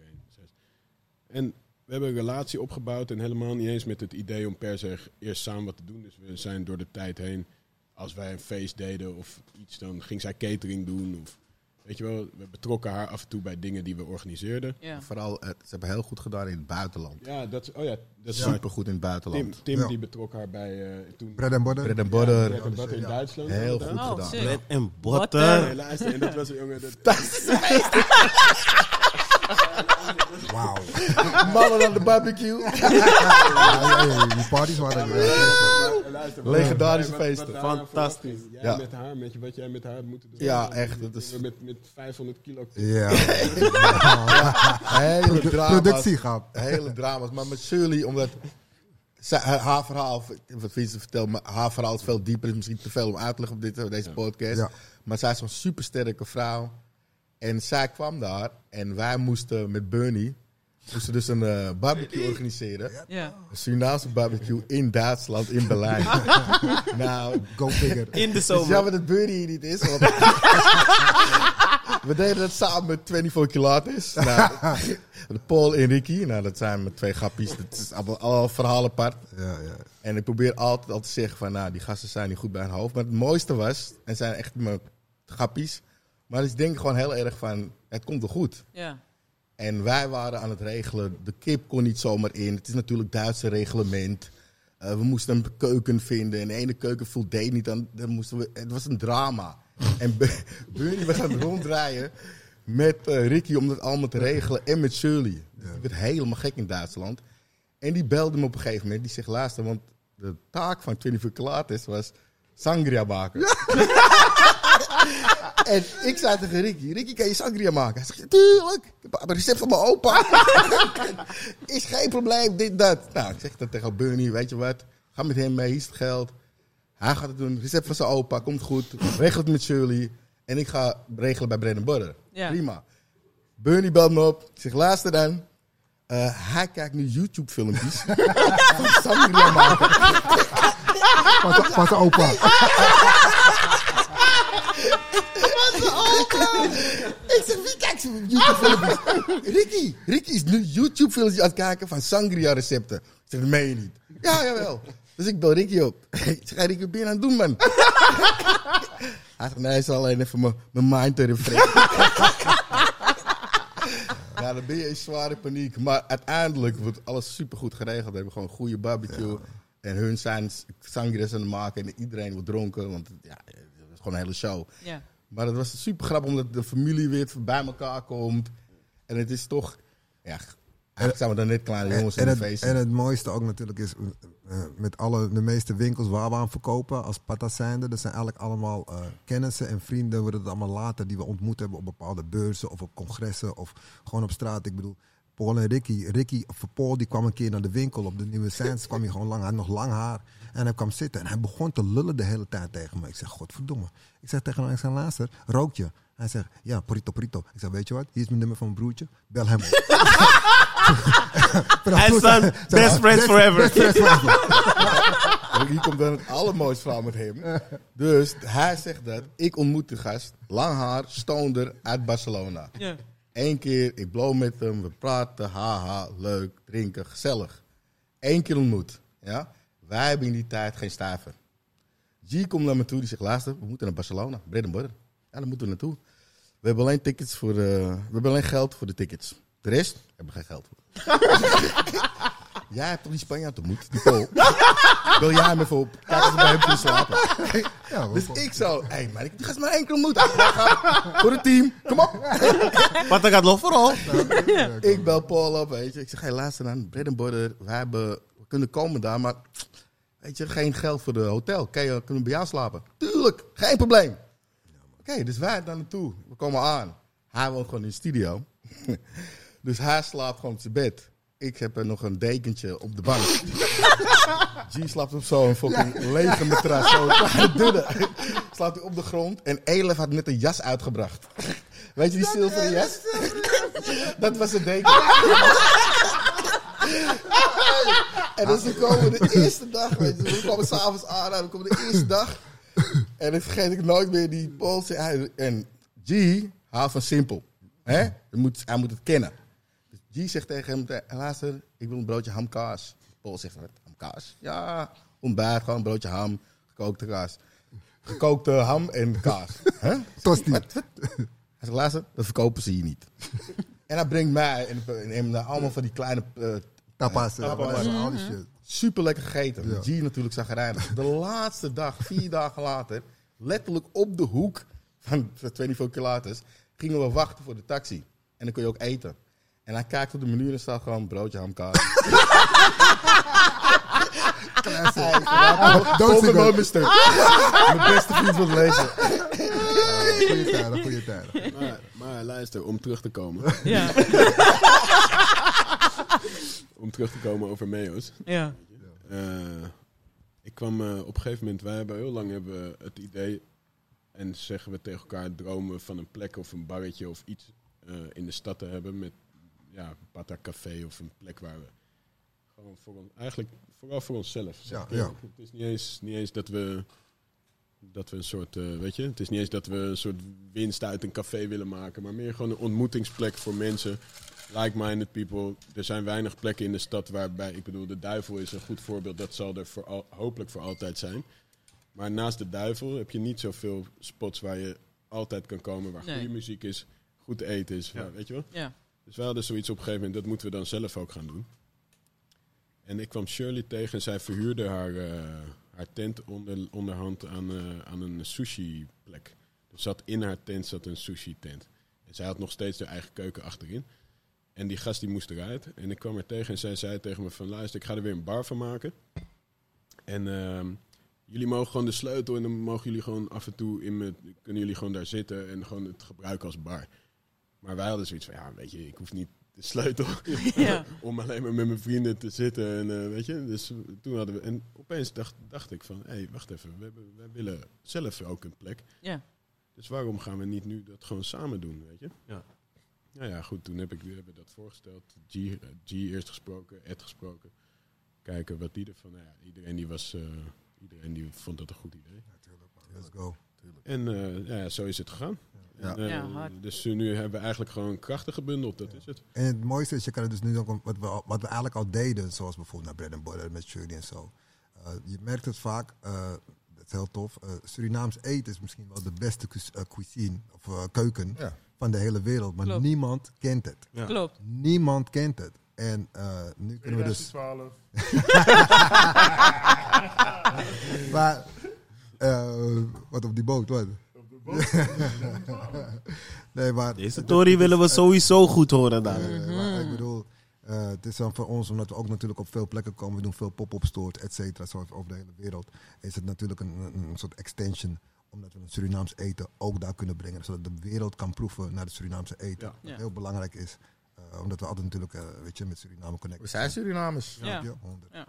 En we hebben een relatie opgebouwd en helemaal niet eens met het idee om per se eerst samen wat te doen. Dus we zijn door de tijd heen, als wij een feest deden of iets, dan ging zij catering doen. Of, weet je wel, we betrokken haar af en toe bij dingen die we organiseerden. Ja. Vooral, eh, ze hebben heel goed gedaan in het buitenland. Ja, dat oh ja, dat is waar. Super goed in het Tim, buitenland. Tim Ja. die betrok haar bij uh, toen Bread and butter. Bread and butter. Bread and butter in Ja. Duitsland. Heel goed Oh, gedaan. sick. Bread en Butter. Nee, luister, en dat was een jongen. Dat, Wauw. [laughs] Mannen aan de barbecue. [laughs] Ja, ja, ja, die parties waren er. Luister, Legendarische wat- wat feesten. daar Fantastisch. Jij Ja. met haar, met je, wat jij met haar moeten doen. Ja, echt, dat is- Met, met 500 kilo. Ja. [laughs] Hele drama's. Productie gehad. Hele drama's. Maar met Shirley, omdat zij- haar, verhaal, wat Vincent vertelt, maar haar verhaal is veel dieper. is misschien te veel om uit te leggen op dit, deze podcast. Ja. Maar zij is een supersterke vrouw. En zij kwam daar en wij moesten met Bernie moesten dus een eh, barbecue organiseren. Ja. Een Surinaamse barbecue in Duitsland, in Berlijn. [laughs] nou, Go figure. In de het is zomer. jammer dat hier niet is. Want [laughs] we deden dat samen met 24 Kilates. Nou, de Paul en Ricky. Nou, dat zijn mijn twee grappies. Dat is allemaal, allemaal verhaal apart. Ja, ja. En ik probeer altijd al te zeggen van, nou, die gasten zijn niet goed bij hun hoofd. Maar het mooiste was, en zijn echt mijn grappies. Maar ik denk gewoon heel erg van, het komt wel goed. Ja. En wij waren aan het regelen. De kip kon niet zomaar in. Het is natuurlijk Duitse reglement. Eh, we moesten een keuken vinden. En de ene keuken voldeed niet aan. Dan moesten we, het was een drama. en Be- [laughs] Bernie was aan het ronddraaien met eh, Ricky om dat allemaal te regelen. En met Shirley. Dus die werd helemaal gek in Duitsland. En die belde me op een gegeven moment. Die zegt, luister, want de taak van 24 Kilates was sangria maken. [laughs] [laughs] En ik zei tegen Ricky, Ricky, kan je sangria maken? Hij zegt, tuurlijk. Ik heb een recept van mijn opa. [laughs] is geen probleem, dit, dat. Nou, ik zeg dat tegen Bernie, weet je wat? Ga met hem mee, hier is het geld. Hij gaat het doen, recept van zijn opa, komt goed. Regel het met Shirley. En ik ga regelen bij Brennan Butter. Ja. Prima. Bernie belt me op. Ik zeg, luister dan. Eh, hij kijkt nu YouTube-filmpjes. [laughs] van sangria maken. Van zijn- [laughs] Ik zeg, wie kijkt YouTube-filmpjes? Ricky. Ricky is nu YouTube-filmpjes aan het kijken van sangria-recepten. Ik zeg, dat meen je niet. Ja, jawel. Dus ik bel Ricky op. [laughs] Ik zeg, Ricky, wat ben je aan het doen, man? [laughs] Hij zegt, nee, hij is alleen even mijn- mijn mind te refreshen. [laughs] Ja, dan ben je in zware paniek. Maar uiteindelijk wordt alles supergoed geregeld. We hebben gewoon een goede barbecue. En hun zijn sangria's aan het maken. En iedereen wordt dronken. Want ja, is gewoon een hele show. Ja. Maar het was super grappig omdat de familie weer bij elkaar komt. En het is toch... Ja, eigenlijk zijn we dan net kleine jongens en, in het, feest. en het mooiste ook natuurlijk is, eh, met alle, de meeste winkels waar we aan verkopen als patas zijnde, dat zijn eigenlijk allemaal eh, kennissen en vrienden, worden het allemaal later, die we ontmoet hebben op bepaalde beurzen of op congressen of gewoon op straat. Ik bedoel, Paul en Ricky, Ricky of Paul die kwam een keer naar de winkel op de Nieuwe Sands, kwam hij gewoon lang, hij had nog lang haar en hij kwam zitten en hij begon te lullen de hele tijd tegen me. Ik zeg, godverdomme. Ik zeg tegen hem, ik zeg, luister, rook je? Hij zegt, ja, porito, porito. Ik zeg, weet je wat, hier is mijn nummer van mijn broertje, bel hem op. [laughs] En son, best friends forever. Best friends forever. [laughs] Hier komt dan het allermooiste verhaal met hem. Dus hij zegt dat. Ik ontmoet de gast. Lang haar, stoonder uit Barcelona. Ja. Eén keer, ik blow met hem. We praten, haha, leuk, drinken, gezellig. Eén keer ontmoet. Ja? Wij hebben in die tijd geen stuiver. G komt naar me toe, die zegt, luister, we moeten naar Barcelona. Butter. Ja, daar moeten we naartoe. We hebben alleen tickets voor, eh, we hebben alleen geld voor de tickets. De rest hebben we geen geld voor. [laughs] Jij hebt toch die Spanjaard ontmoet, die Pool? Wil [laughs] jij hem even op? Kijk eens bij hem kunnen slapen. [laughs] Ja, Dus ik zo, hé, hey, maar ik ga maar één keer ontmoeten. Ja, ga. Voor het team, kom op. Wat er gaat nog vooral. Ik bel Paul op, weet je. Ik zeg, hey, luister dan, butter. We, hebben, kunnen komen daar, maar weet je, geen geld voor de hotel. Kan je, kunnen we bij jou slapen? Tuurlijk, geen probleem. Oké, dus wij daar naartoe. We komen aan. Hij woont gewoon in de studio. [laughs] dus hij slaapt gewoon op zijn bed. Ik heb er nog een dekentje op de bank. [laughs] G slaapt op zo'n fucking lege matras. Zo'n dunne. [laughs] Slaapt hij op de grond. En Elef had net een jas uitgebracht. Weet je die zilveren jas? Dat was een deken. En dus komen de eerste dag, weet je, we komen s'avonds aan, en we komen de eerste dag. En dan vergeet ik nooit meer die hij- En G houdt van simpel. Hè? Hij, moet, hij moet het kennen. Dus G zegt tegen hem, "Eh, luister, ik wil een broodje hamkaas. Paul zegt, hamkaas? Ja, ontbijt, gewoon een broodje ham, gekookte kaas. Gekookte ham en kaas. Huh? Tosti. Hij zegt, luister, dat verkopen ze hier niet. en hij brengt mij en, en hem naar allemaal van die kleine, eh, Tapas. Tapas. Al die shit. super lekker gegeten. Ja. G natuurlijk zagrijnig. De [laughs] laatste dag, vier dagen later, letterlijk op de hoek van 24 kilometers, gingen we wachten voor de taxi. En dan kon je ook eten. En hij kijkt op de menu en staat gewoon broodje hamkaas. Don't Volgende moment stuk. [laughs] Mijn beste vriend van het lezen. Goeie tijden, goeie tijden. Maar, maar luister, om terug te komen. Ja. [laughs] om terug te komen over Meo's. ja. Eh, ik kwam eh, op een gegeven moment, wij hebben heel lang hebben we het idee en zeggen we tegen elkaar dromen van een plek of een barretje of iets eh, in de stad te hebben met ja, Pata Café of een plek waar we gewoon voor on- eigenlijk vooral voor onszelf. Ja, ja. Het is niet eens, niet eens dat we dat we een soort, eh, weet je, het is niet eens dat we een soort winst uit een café willen maken, maar meer gewoon een ontmoetingsplek voor mensen, like-minded people. Er zijn weinig plekken in de stad waarbij, ik bedoel, de duivel is een goed voorbeeld, dat zal er voor al, hopelijk voor altijd zijn. Maar naast de duivel heb je niet zoveel spots waar je altijd kan komen, waar Nee. goede muziek is, goed eten is, waar- weet je wel. ja. Dus wij hadden zoiets op een gegeven moment, dat moeten we dan zelf ook gaan doen. En ik kwam Shirley tegen en zij verhuurde haar, eh, haar tent onder, onderhand aan, eh, aan een sushi-plek. Er zat in haar tent zat een sushi-tent. En zij had nog steeds haar eigen keuken achterin. En die gast die moest eruit. En ik kwam er tegen en zij zei tegen me van... luister, ik ga er weer een bar van maken. En ehm, jullie mogen gewoon de sleutel... en dan mogen jullie gewoon af en toe... In me, kunnen jullie gewoon daar zitten en gewoon het gebruiken als bar. Maar wij hadden zoiets van... ja, weet je, ik hoef niet de sleutel... [laughs] Ja. [laughs] om alleen maar met mijn vrienden te zitten. En, eh, weet je? Dus toen hadden we... En opeens dacht, dacht ik van... hé, hey, wacht even. We, hebben, we willen zelf ook een plek. Ja. Dus waarom gaan we niet nu dat gewoon samen doen, weet je? Ja. Nou ja, goed, toen heb ik hebben we dat voorgesteld. G, G eerst gesproken, Ed gesproken. Kijken wat die ervan... Nou ja, iedereen die was... eh, iedereen die vond dat een goed idee. Let's go. En eh, ja, zo is het gegaan. Ja. En, eh, Ja, hard. dus nu hebben we eigenlijk gewoon krachten gebundeld, dat is het. En het mooiste is, je kan het dus nu ook, wat we, al- wat we eigenlijk al deden, zoals bijvoorbeeld naar Bread and Butter met Shirley en zo. Je merkt het vaak, eh, dat is heel tof. eh, Surinaams eten is misschien wel de beste cuis- cuisine of keuken Ja. Van de hele wereld, maar Klopt. niemand kent het. Ja. Klopt. Niemand kent het. En eh, nu kunnen we dus. 2012. [laughs] Maar, eh, wat op die boot, wat? [laughs] nee, maar. Deze story willen we sowieso goed horen daar. Eh, maar ik bedoel, eh, het is dan voor ons, omdat we ook natuurlijk op veel plekken komen. We doen veel pop-up stores, et cetera, zo over de hele wereld. Is het natuurlijk een, een soort extension. Omdat we het Surinaams eten ook daar kunnen brengen. Zodat de wereld kan proeven naar het Surinaamse eten. Ja. Wat Ja. heel belangrijk is. eh, omdat we altijd natuurlijk, eh, weet je, met Suriname connecten. We zijn Surinamers. Ja. Snap je? 100.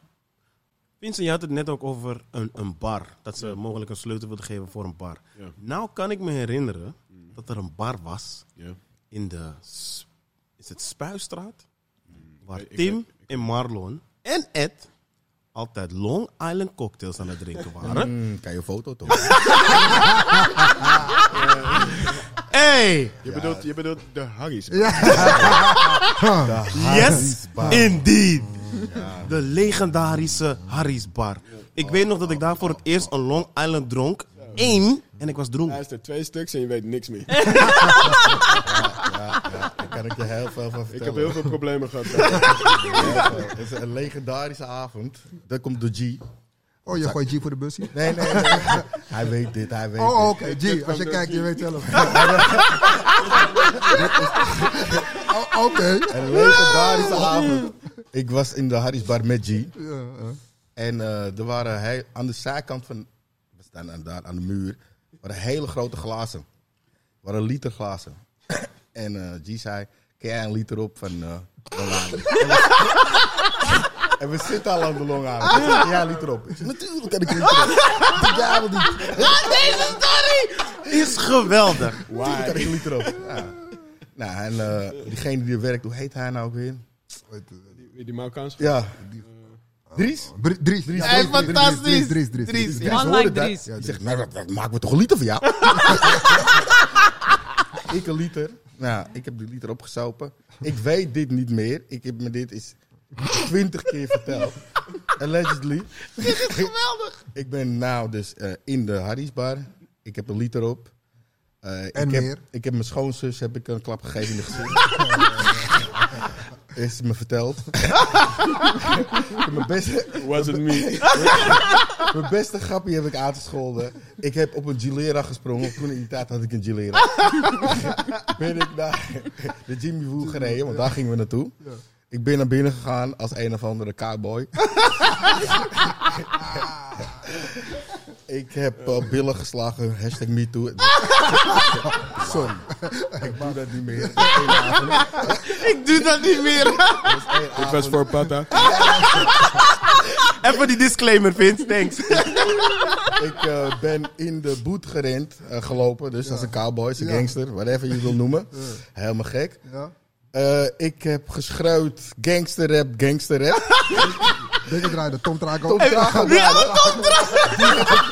Vincent, je had het net ook over een, een bar. Dat ze mogelijk een sleutel wilden geven voor een bar. Ja. Nou kan ik me herinneren dat er een bar was Ja. in de... Is het Spuistraat? Waar Ik- ik Tim ik- en Marlon en Ed altijd Long Island cocktails aan het drinken waren. Mm, kan je een foto toch? [laughs] Hey! Je, bedoelt, je bedoelt de Harry's. [laughs] Yes, indeed. De legendarische Harry's bar. Ik weet nog dat ik daar voor het eerst een Long Island dronk. En ik was dronken. Luister, twee stuks en je weet niks meer. [laughs] Ja, daar kan ik je heel veel van Ik vertellen. heb heel veel problemen gehad. Het is een legendarische avond. Dat komt door G. Oh, je gooit G voor de busje? Nee, nee, nee. [laughs] hij weet dit, hij weet Oh, oké. G, als je kijkt, je weet zelf. [laughs] Oh, Oké. Een legendarische avond. Ik was in de Harry's bar met G. Ja, ja. En eh, er waren hij, aan de zijkant van... Staan aan, daar aan de muur. waren hele grote glazen. waren liter glazen. [coughs] en eh, G zei... Ken jij een liter op van uh, Long Island? [laughs] En we- [laughs] En we zitten al aan de Long Island. Ik zeg, Ja, een liter op. Ik natuurlijk kan ik een liter op. [laughs] Ja, wel niet. Deze story is geweldig. Natuurlijk kan ik een liter op. Ja. Nou, en eh, diegene die er werkt, hoe heet hij nou ook weer? Die, die Marokkaans? Ja. Dries? Drie- Dries. Dries. Hey, Dries, Dries, fantastisch. Dries, Dries, Dries, Dries, Dries. Dries Man hoorde like dat. Dries. Ja, Die zegt, nou, dat, dat maken we toch een liter voor jou? [laughs] ik een liter. Nou, ik heb die liter opgesopen. Ik weet dit niet meer. Ik heb me dit is twintig keer verteld. [laughs] Allegedly. Dit is geweldig. Ik ben nou dus eh, in de Harry's bar. Ik heb een liter op. Eh, ik En heb, meer? Ik heb mijn schoonzus heb ik een klap gegeven in de gezicht. [laughs] Is me verteld. [laughs] [laughs] mijn beste, Wasn't me. [laughs] mijn beste grapje heb ik aangescholden. Ik heb op een Gilera gesprongen. Toen in die tijd had ik een Gilera. ben ik naar de Jimmy Woo gereden, want daar gingen we naartoe. Ik ben naar binnen gegaan als een of andere cowboy. Ik heb eh, billen geslagen, hashtag MeToo. [laughs] Sorry, ik doe dat niet meer. [laughs] Ik doe dat niet meer. Ik was voor Pata. [laughs] Even die disclaimer, Vince. Thanks. Ik eh, ben in de boet gerend, eh, gelopen. Dus als een cowboy, als een gangster, whatever je wil noemen. Helemaal gek. Ja. Ik heb geschreeuwd gangsterrap, gangsterrap. Dingen draaien, Tom Trago. Tom Trago draaien.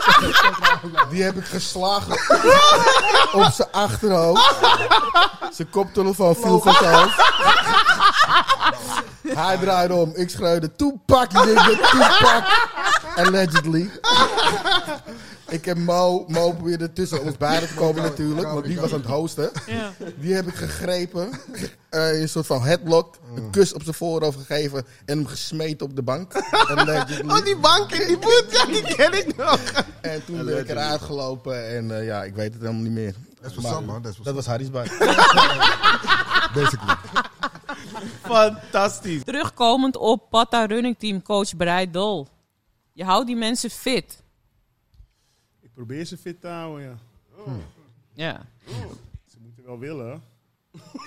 Die heb ik geslagen op zijn achterhoofd. Zijn koptelefoon viel van zijn hoofd. Hij draaide om. Ik schreeuwde Tupac, nigga, Tupac. Allegedly. Ik heb Mo, Mo probeerde tussen ons beiden te komen natuurlijk, want die was aan het hosten. Ja. Die heb ik gegrepen, eh, een soort van headlock, een kus op zijn voorhoofd gegeven en hem gesmeten op de bank. Allegedly. Oh, die bank in die boet, ja, die ken ik nog. En toen ben ik eruit gelopen en eh, ja, ik weet het helemaal niet meer. Dat Maar up, man. Dat was Harry's bar. [laughs] Basically. Fantastisch. Terugkomend op Pata Running Team coach Breid Dol. Je houdt die mensen fit. Ik probeer ze fit te houden, ja. Ja. Ze moeten wel willen.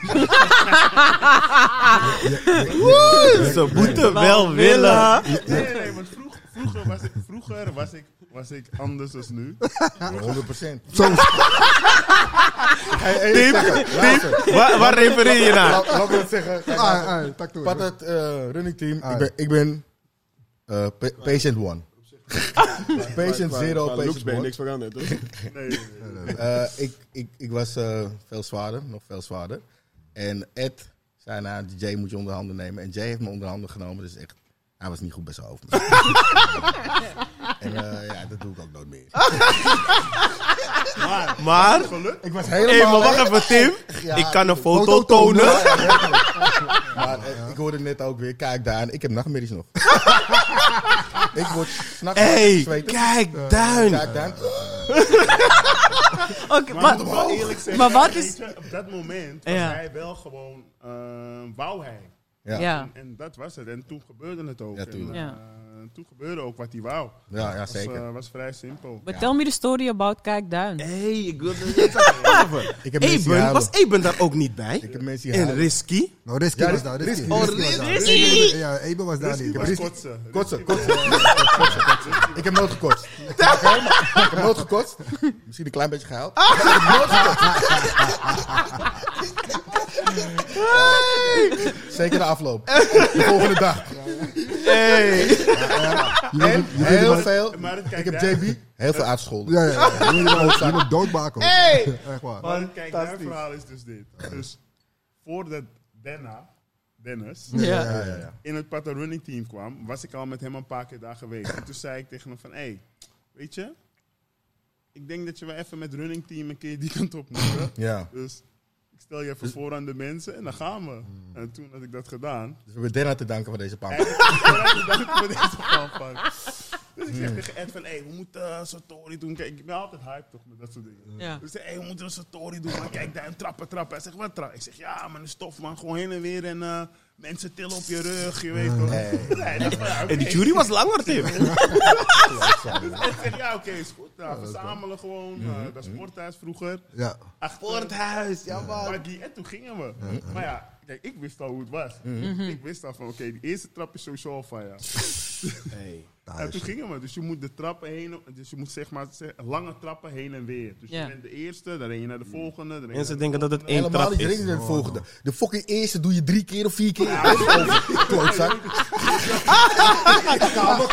[laughs] Ze moeten wel willen. Nee, nee, nee, want vroeg, vroeger, was ik, vroeger was, ik, was ik anders dan nu. 100 procent. Zo, Tim, Tim, waar, waar refereer je naar? Laat me het zeggen. Kijk, ah, ah, tak toe. Pat het eh, running team. Ik Ah. ben, ik ben eh, pa- patient one. [laughs] patient zero, Qua looks patient ben je one. niks veranderd, toch? [laughs] Nee, nee, nee. Eh, ik, ik, ik was eh, veel zwaarder, nog veel zwaarder. En Ed zei, nou, Jay moet je onder handen nemen. En Jay heeft me onder handen genomen, dus echt, hij was niet goed bij zijn hoofd. [laughs] en eh, ja, dat doe ik ook nooit meer. Maar, Ik was hé, helemaal... maar wacht even, Tim. [laughs] Ja, Ik kan een foto foto tonen. Ja, [laughs] maar eh, ik hoorde net ook weer, kijk daar, en ik heb nachtmerries nog. ik word s'nachts Hé, zweten. kijk, duin. Kijk daar. Oké, Maar maar, eerlijk zeggen, maar wat weet is- je, op dat moment was Ja. hij wel gewoon, eh, wou hij. Ja. ja. En, en dat was het. En toen gebeurde het ook. Ja, En, tuurlijk. eh, Ja. toen gebeurde ook wat hij wou. Ja, ja, Was, zeker. eh, was vrij simpel. But tell me the story about Kijkduin. Hé, ik wil het zeggen. Ik heb Eben, was Eben daar ook niet bij? Ik heb mensen En. Risky? Nou, Risky Ja, was daar. Risky, Risky. Oh, was Ja, Eben was daar Risky niet. was Risky- kotsen. Kotsen, Risky was- kotsen. Kotsen. Ik heb nooit gekotst. Ik heb nooit gekotst. [laughs] Misschien een klein beetje gehaald. Ik heb nooit gekotst. [laughs] Zeker de afloop. [laughs] De volgende dag. Hey. Je wil- En je wil- heel veel. Ik heb JB heel veel uitgescholden. Ja, ja, ja. [laughs] Je moet doodbaken. Echt waar. Maar kijk, mijn verhaal is dus dit. Dus voordat Denna, Dennis, Ja. Ja, ja, ja. in het Pata Running Team kwam, was ik al met hem een paar keer daar geweest. En toen zei ik tegen hem van, hé, hey, weet je, ik denk dat je wel even met Running Team een keer die kant op moet. Ja. Dus stel je even voor aan de mensen en dan gaan we. En toen had ik dat gedaan. Dus we hebben Denna te danken voor deze. Eigenlijk dacht ik met deze. [laughs] Dus ik zeg tegen Ed van, hé, we moeten uh, Satori doen. Kijk, ik ben altijd hype toch met dat soort dingen. Ja. Dus ik zeg, hé, we moeten een Satori doen. Maar kijk, daar een trappen, trappen. Hij zegt, wat trappen? Ik zeg, ja, maar een stof, man. Gewoon heen en weer en eh, mensen tillen op je rug, je weet toch. Nee. Nee, dat van, ja, oké. En die jury was langer, Tim. [laughs] Ja, oké, is goed. Nou, verzamelen gewoon. eh, dat sporthuis vroeger. Ja. Achter Sporthuis, ja man. Maggie. En toen gingen we. Maar ja, kijk, ik wist al hoe het was. Ik wist al van, oké, die eerste trap is sowieso al van ja. [laughs] Hey. En toen gingen we. Dus je moet de trappen heen, dus je moet zeg maar zeg- lange trappen heen en weer. Dus Ja. je bent de eerste, dan ren je naar de volgende. Dan ren je Mensen naar de denken dat het volgende. één Helemaal trap niet is. drinken de volgende. De fucking eerste doe je drie keer of vier keer. [laughs] Klootzak. [laughs]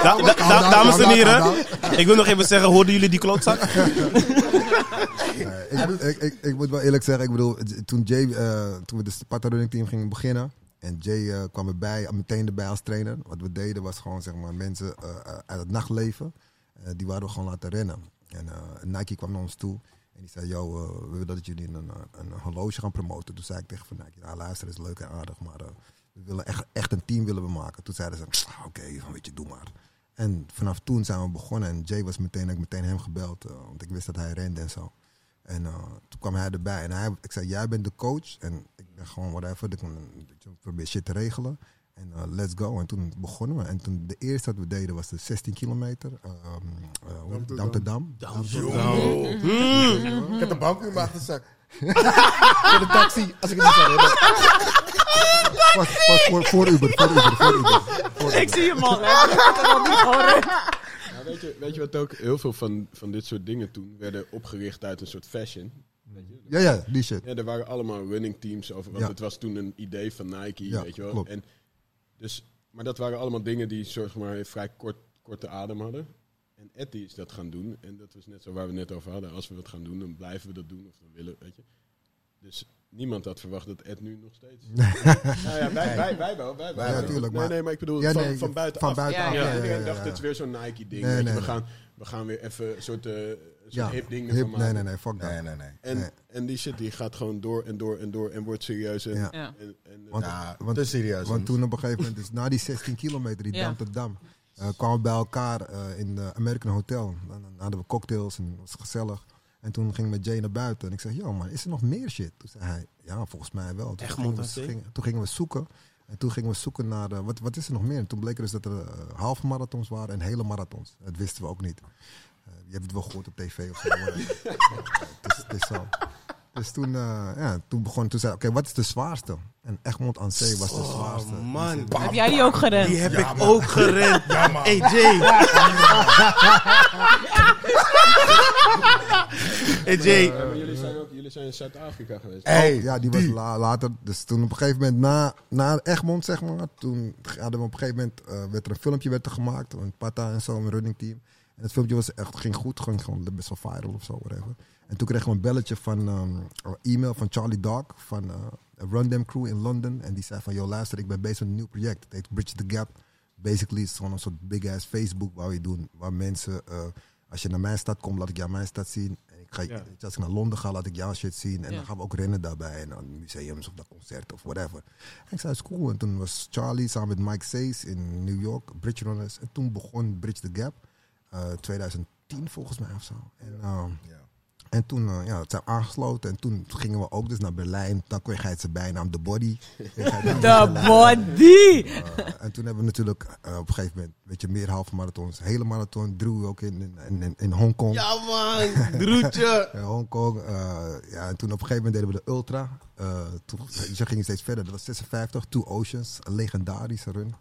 Da- da- da- dames en heren, ik wil nog even zeggen, hoorden jullie die klootzak? ik, ik, ik, ik moet wel eerlijk zeggen, ik bedoel, toen, Jay, eh, toen we de Sparta Running Team gingen beginnen. En Jay eh, kwam erbij, meteen erbij als trainer. Wat we deden was gewoon zeg maar, mensen eh, uit het nachtleven, die waren we gewoon laten rennen. En Nike kwam naar ons toe en die zei, yo, we willen dat jullie een, een horloge gaan promoten. Toen zei ik tegen van Nike, nou luister, is leuk en aardig, maar we willen echt, echt een team willen we maken. Toen zeiden ze, "Ah, oké, weet je, doe maar. En vanaf toen zijn we begonnen en Jay was meteen, ik meteen hem gebeld, eh, want ik wist dat hij rende en zo. En eh, toen kwam hij erbij en hij, ik zei, jij bent de coach en ik ben gewoon whatever, ik ik probeer shit te regelen. En eh, let's go. En toen begonnen we. En toen de eerste wat we deden was de 16 kilometer. eh, ehm, eh? Amsterdam. Amsterdam. Ik heb de bank in mijn achterzak. [laughs] Voor de taxi, als ik het niet zou Was, was voor, voor Uber, voor Uber, voor Uber. Voor Ik zie hem al, hè. Ik heb al niet gehoord. Ja, weet, je, weet je wat ook heel veel van, van dit soort dingen toen werden opgericht uit een soort fashion? Weet je? Ja, ja, die shit. Ja, er waren allemaal running teams over, want Ja. het was toen een idee van Nike, Ja, weet je wel. klopt. En dus, maar dat waren allemaal dingen die zeg maar vrij kort, korte adem hadden. En Etty is dat gaan doen. En dat was net zo waar we het net over hadden. Als we wat gaan doen, dan blijven we dat doen. Of dan willen, weet je. Dus niemand had verwacht dat Ed nu nog steeds... [laughs] nou ja, wij, wij, wij wel. Wij, wij Ja, wel. tuurlijk, Nee, maar- nee, maar ik bedoel Ja, van, nee, van buitenaf. van buitenaf, Ja, Ja, ja, ja, ja, ik ja, dacht, het is weer zo'n Nike-ding. Nee, nee, we, gaan, we gaan weer even een soort, een soort Ja, hip maken. nee, nee, nee, fuck dat. Nee, nee, nee. En, Nee. en die shit die gaat gewoon door en door en door en wordt serieus. En, Ja. En, en, Want, Ja, want, te serieus. want toen op een gegeven moment, dus na die 16 [laughs] kilometer, die Ja. Dam tot Dam, eh, kwamen we bij elkaar eh, in de American Hotel. Dan, dan hadden we cocktails en het was gezellig. En toen ging ik met Jay naar buiten en ik zei, yo man, is er nog meer shit? Toen zei hij, ja, volgens mij wel. Toen, gingen we, gingen- toen gingen we zoeken. En toen gingen we zoeken naar, eh, wat, wat is er nog meer? En toen bleek er dus dat er eh, halve marathons waren en hele marathons. Dat wisten we ook niet. Eh, je hebt het wel gehoord op tv of zo. maar, [laughs] het, is, het is zo. Dus toen, eh, ja, toen begon, toen zei oké, wat is de zwaarste? En Egmond aan Zee was de zwaarste. Oh man, Heb jij die ook gerend? die heb ik ook gerend. Hey Jay. [laughs] Hey Jay. Maar jullie zijn ook jullie zijn in Zuid-Afrika geweest. Hey, Oh, ja, die was la- later. Dus toen op een gegeven moment na, na Egmond, zeg maar. Toen hadden we op een gegeven moment, eh, werd er een filmpje werd er gemaakt. Een Pata en zo, een running team. En het filmpje was echt, ging goed, ging gewoon best wel viral of zo, whatever. En toen kregen we een belletje van, ehm, een e-mail van Charlie Dog van eh Run Them Crew in London. En die zei van, yo luister, ik ben bezig met een nieuw project. Het heet Bridge the Gap. Basically is het gewoon een soort big ass Facebook waar we doen. Waar mensen, eh, als je naar mijn stad komt, laat ik jou mijn stad zien. En ik ga, Ja. als ik naar Londen ga, laat ik jouw shit zien. En Ja. dan gaan we ook rennen daarbij. En dan museums of dat concert of whatever. En ik zei, is cool. En toen was Charlie samen met Mike Says in New York, Bridge Runners. En toen begon Bridge the Gap. eh, 2010 volgens mij of zo. En, ehm, Ja. En toen uh, ja, het zijn we aangesloten. En toen gingen we ook dus naar Berlijn. Dan kreeg hij zijn bijnaam The Body. [laughs] Berlijn. body! Eh, en toen hebben we natuurlijk eh, op een gegeven moment, weet je, meer halve marathons. Hele marathon, Drew ook in, in, in, in Hongkong. Ja man, Droetje. In [laughs] Hongkong. eh, ja, en toen op een gegeven moment deden we de Ultra. Eh toen ze gingen steeds verder. Dat was 56, Two Oceans. Een legendarische run.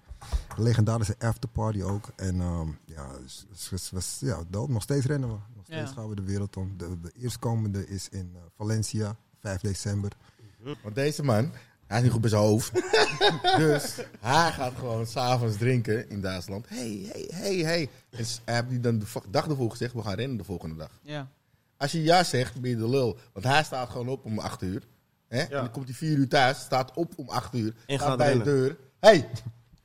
Een legendarische afterparty ook. En ehm, ja, het was, ja, dood. Nog steeds rennen we. Nog steeds Ja. gaan we de wereld om. De, de eerstkomende is in eh, Valencia, 5 december. Want deze man, hij is niet goed bij zijn hoofd. [laughs] dus hij gaat gewoon s'avonds drinken in Duitsland. Hey, hey, hey, hey. En hij heeft die dan de dag ervoor gezegd, we gaan rennen de volgende dag. Ja. Als je ja zegt, ben je de lul. Want hij staat gewoon op om 8 uur. Hè? En dan komt hij 4 uur thuis, staat op om 8 uur. En gaat bij rennen. de deur. hey,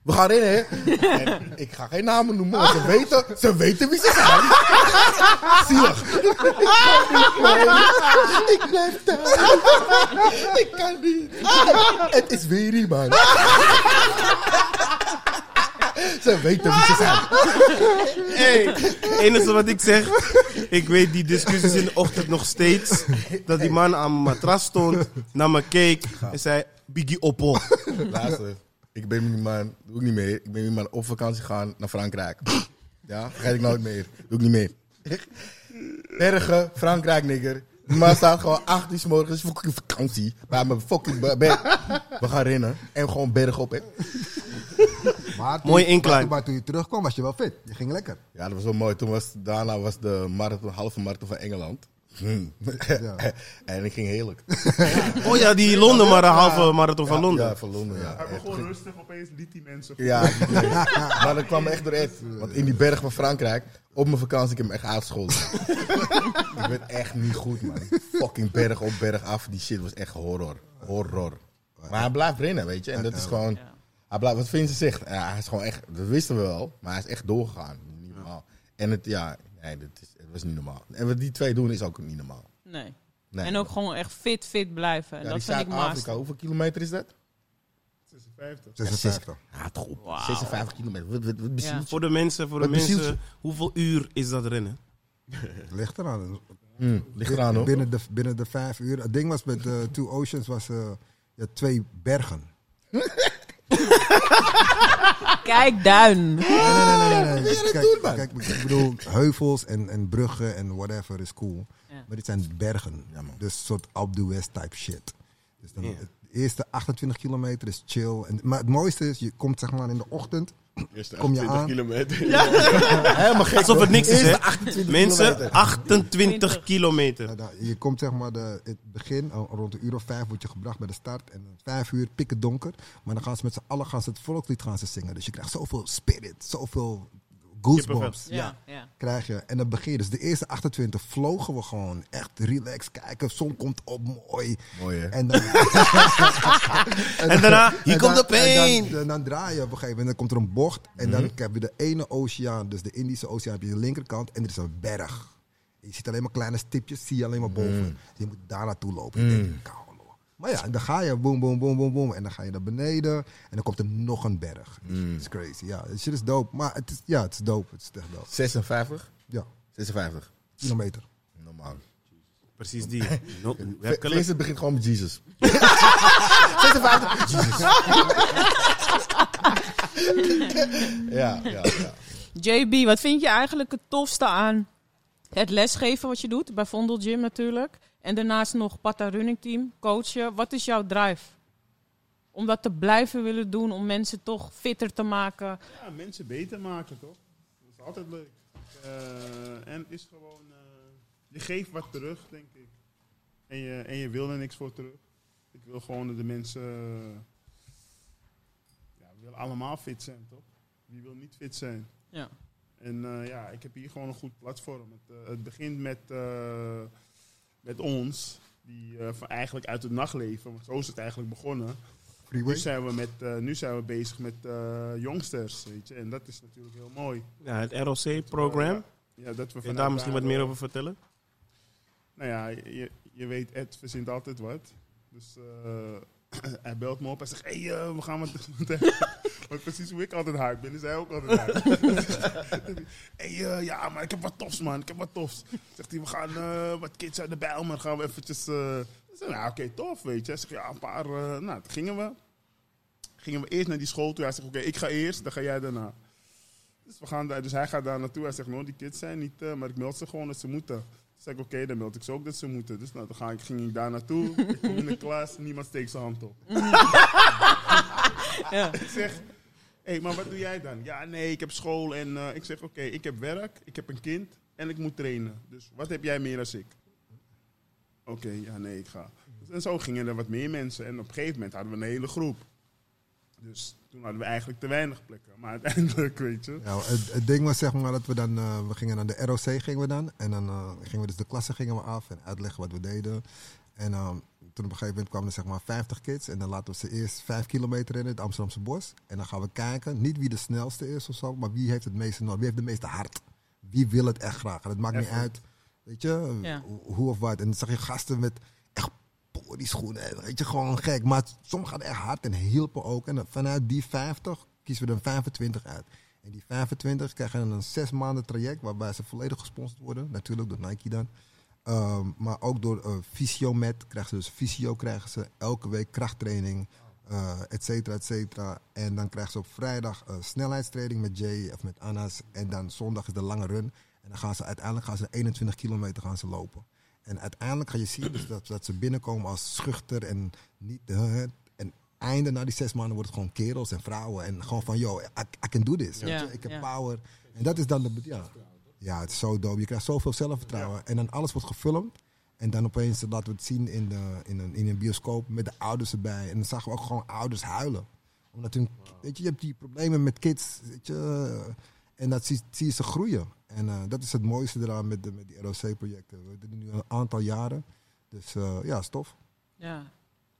we gaan rennen, hè? en ik ga geen namen noemen, want ze weten, ze weten wie ze zijn. Zielig. ik blijf thuis. ik kan niet. Het is weer iemand. ze weten wie ze zijn. Hey, het enige wat ik zeg, ik weet die discussies in de ochtend nog steeds. Dat die man aan mijn matras stond, naar me keek en zei, Biggie Oppo. Luister, ik ben met die man, doe ik niet meer. Ik ben met die man op vakantie gegaan naar Frankrijk. [laughs] Ja, vergeet ik nooit meer. Doe ik niet meer. Bergen, Frankrijk, nigger. Die man staat gewoon 8 uur 's morgens, fucking vakantie. Bij mijn fucking be- bed. We gaan rennen. En gewoon berg op, hè. Maar toen- Mooie incline. Maar, maar toen je terugkwam was je wel fit. Je ging lekker. Ja, dat was wel mooi. Toen was, daarna was de marathon, halve marathon van Engeland. Hmm. [laughs] en ik ging heerlijk. [laughs] Oh ja, die Londen, maar een halve marathon van Ja, Londen. Ja, van Londen, ja. Hij Echt. begon rustig, opeens liet die mensen. Ja, [laughs] maar dat kwam echt door Ed. Want in die berg van Frankrijk, op mijn vakantie, ik heb hem echt uitgescholden. ik werd echt niet goed, man. Fucking berg op, berg af. Die shit was echt horror. Horror. Maar hij blijft rennen, weet je. En dat is gewoon... Hij blijft, wat Vincent zegt, ja, hij is gewoon echt... Dat wisten we wel, maar hij is echt doorgegaan. En het, ja... Nee, dat is, het was niet normaal. En wat die twee doen is ook niet normaal. Nee. Nee. En ook gewoon echt fit, fit blijven. En ja, dat die vind ik Zuid-Afrika, master. hoeveel kilometer is dat? 56. 56. Ja, toch op. Wauw. 56 kilometer. Wat? Voor de mensen, voor de mensen, hoeveel uur is dat rennen? [laughs] Ligt eraan. Hmm, ligt eraan hoor. Binnen de, binnen de vijf uur. Het ding was met de Two Oceans was eh, ja, twee bergen. [laughs] Kijk, duin. Kijk, ik bedoel, heuvels en, en bruggen en whatever is cool. Ja. Maar dit zijn bergen. Ja, man. dus een soort Alpe d'Huez type shit. Dus dan. Het eerste 28 kilometer is chill. En, maar het mooiste is, je komt zeg maar in de ochtend. Eerste Kom je 28 aan? kilometer. [laughs] Helemaal gek. Alsof het niks is, hè? Eerste 28 Mensen, kilometer. 28 kilometer. Nou, nou, je komt zeg maar de, het begin, rond een uur of vijf word je gebracht bij de start. En om vijf uur pikken donker. Maar dan gaan ze met z'n allen gaan ze het volkslied gaan ze zingen. Dus je krijgt zoveel spirit, zoveel goosebumps. Ja, ja. krijg je. En dan begin je. Dus de eerste 28 vlogen we gewoon. Echt relax kijken. Zon komt op, mooi. Mooi, hè? En, dan, [laughs] [laughs] En daarna, hier en komt dan- de pain. En dan, dan draai je op een gegeven moment. Dan komt er een bocht. En Mhm. dan heb je de ene oceaan. Dus de Indische oceaan heb je de linkerkant. En er is een berg. Je ziet alleen maar kleine stipjes. Zie je alleen maar boven. Mhm. Dus je moet daar naartoe lopen. Ik denk, "Kauw, hoor." Maar ja, en dan ga je boom, boom, boom, boom, boom. En dan ga je naar beneden. En dan komt er nog een berg. Mhm. Het is crazy. Ja, het shit is dope. Maar het is, ja, het is dope. Het is echt dope. 56? Ja, 56. kilometer. Normaal. Precies die. [laughs] No, Ve- werkelijk. Vincent begint gewoon met Jesus. [laughs] 56. Jesus. ja, ja, ja. JB, wat vind je eigenlijk het tofste aan het lesgeven wat je doet? Bij Vondel Gym natuurlijk. En daarnaast nog Pata Running Team, coachen. Wat is jouw drive? Om dat te blijven willen doen, om mensen toch fitter te maken. Ja, mensen beter maken, toch? Dat is altijd leuk. Eh, en het is gewoon... eh, je geeft wat terug, denk ik. En je, en je wil er niks voor terug. Ik wil gewoon dat de mensen... eh, ja, we willen allemaal fit zijn, toch? Wie wil niet fit zijn? Ja. En ja, ik heb hier gewoon een goed platform. Het, het begint met, met ons, die eh, van eigenlijk uit het nachtleven, want zo is het eigenlijk begonnen. Nu zijn we, met, eh, nu zijn we bezig met eh jongsters, weet je. En dat is natuurlijk heel mooi. Ja, het ROC-program. Ja, dat we Kun je daar misschien wat meer eh, over vertellen? Nou ja, je, je weet, Ed verzint altijd wat. Dus eh, [clears throat] hij belt me op en zegt, hé, hey, eh, we gaan wat [laughs] Want precies hoe ik altijd hard ben, is hij ook altijd [laughs] hard. Hé, [laughs] hey, eh, ja, maar ik heb wat tofs, man. Ik heb wat tofs. Zegt hij, we gaan eh, wat kids uit de Bijlmer gaan we eventjes... ik zeg, nou, oké, tof, weet je. Hij zegt, ja, een paar... nou, gingen we. Gingen we eerst naar die school toe. Hij zegt, oké, ik ga eerst, dan ga jij daarna. Dus, we gaan daar, dus hij gaat daar naartoe. Hij zegt, no, die kids zijn niet... maar ik meld ze gewoon dat ze moeten. Zei ik, oké, dan meld ik ze ook dat ze moeten. Dus nou, dan ga ik, ging ik daar naartoe. ik kom in de [laughs] klas, niemand steekt zijn hand op. Ja. Ik zeg, hey, maar wat doe jij dan? Ja, nee, ik heb school en eh, ik zeg, oké, ik heb werk, ik heb een kind en ik moet trainen. Dus wat heb jij meer dan ik? Oké, ja, nee, ik ga. En zo gingen er wat meer mensen en op een gegeven moment hadden we een hele groep. Dus toen hadden we eigenlijk te weinig plekken. Maar [laughs] uiteindelijk, weet je. Ja, het, ding was zeg maar dat we dan, eh, we gingen naar de ROC gingen we dan. En dan eh, gingen we dus de klasse gingen we af en uitleggen wat we deden. En ehm, toen op een gegeven moment kwamen er zeg maar 50 kids. En dan laten we ze eerst 5 kilometer in het Amsterdamse bos. En dan gaan we kijken, niet wie de snelste is of zo, maar wie heeft het meeste nodig, wie heeft de meeste hart. Wie wil het echt graag. En het maakt niet uit, weet je, Ja. hoe- of wat. En dan zag je gasten met echt die schoenen, weet je, gewoon gek. Maar sommigen gaan echt hard en hielpen ook. En dan vanuit die 50 kiezen we er 25 uit. En die 25 krijgen dan een zes maanden traject waarbij ze volledig gesponsord worden. Natuurlijk door Nike dan. Ehm, maar ook door eh Fysiomet krijgen ze dus fysio krijgen ze elke week krachttraining, eh et cetera, et cetera. En dan krijgen ze op vrijdag eh, snelheidstraining met Jay of met Anas. En dan zondag is de lange run. En dan gaan ze uiteindelijk gaan ze 21 kilometer gaan ze lopen. En uiteindelijk ga je zien dus dat, dat ze binnenkomen als schuchter en niet... en einde na die zes maanden wordt het gewoon kerels en vrouwen. En gewoon van, yo, I, I can do this. Ja. Ik heb ja. power. En dat is dan de... Ja, ja, het is zo dope. Je krijgt zoveel zelfvertrouwen. En dan alles wordt gefilmd. En dan opeens laten we het zien in, de, in, een, in een bioscoop met de ouders erbij. En dan zagen we ook gewoon ouders huilen. Omdat hun, weet je, je hebt die problemen met kids. Weet je, en dat zie, zie je ze groeien. En eh, dat is het mooiste eraan met, de, met die ROC-projecten. We doen het nu een aantal jaren. Dus eh, ja, stof. Ja.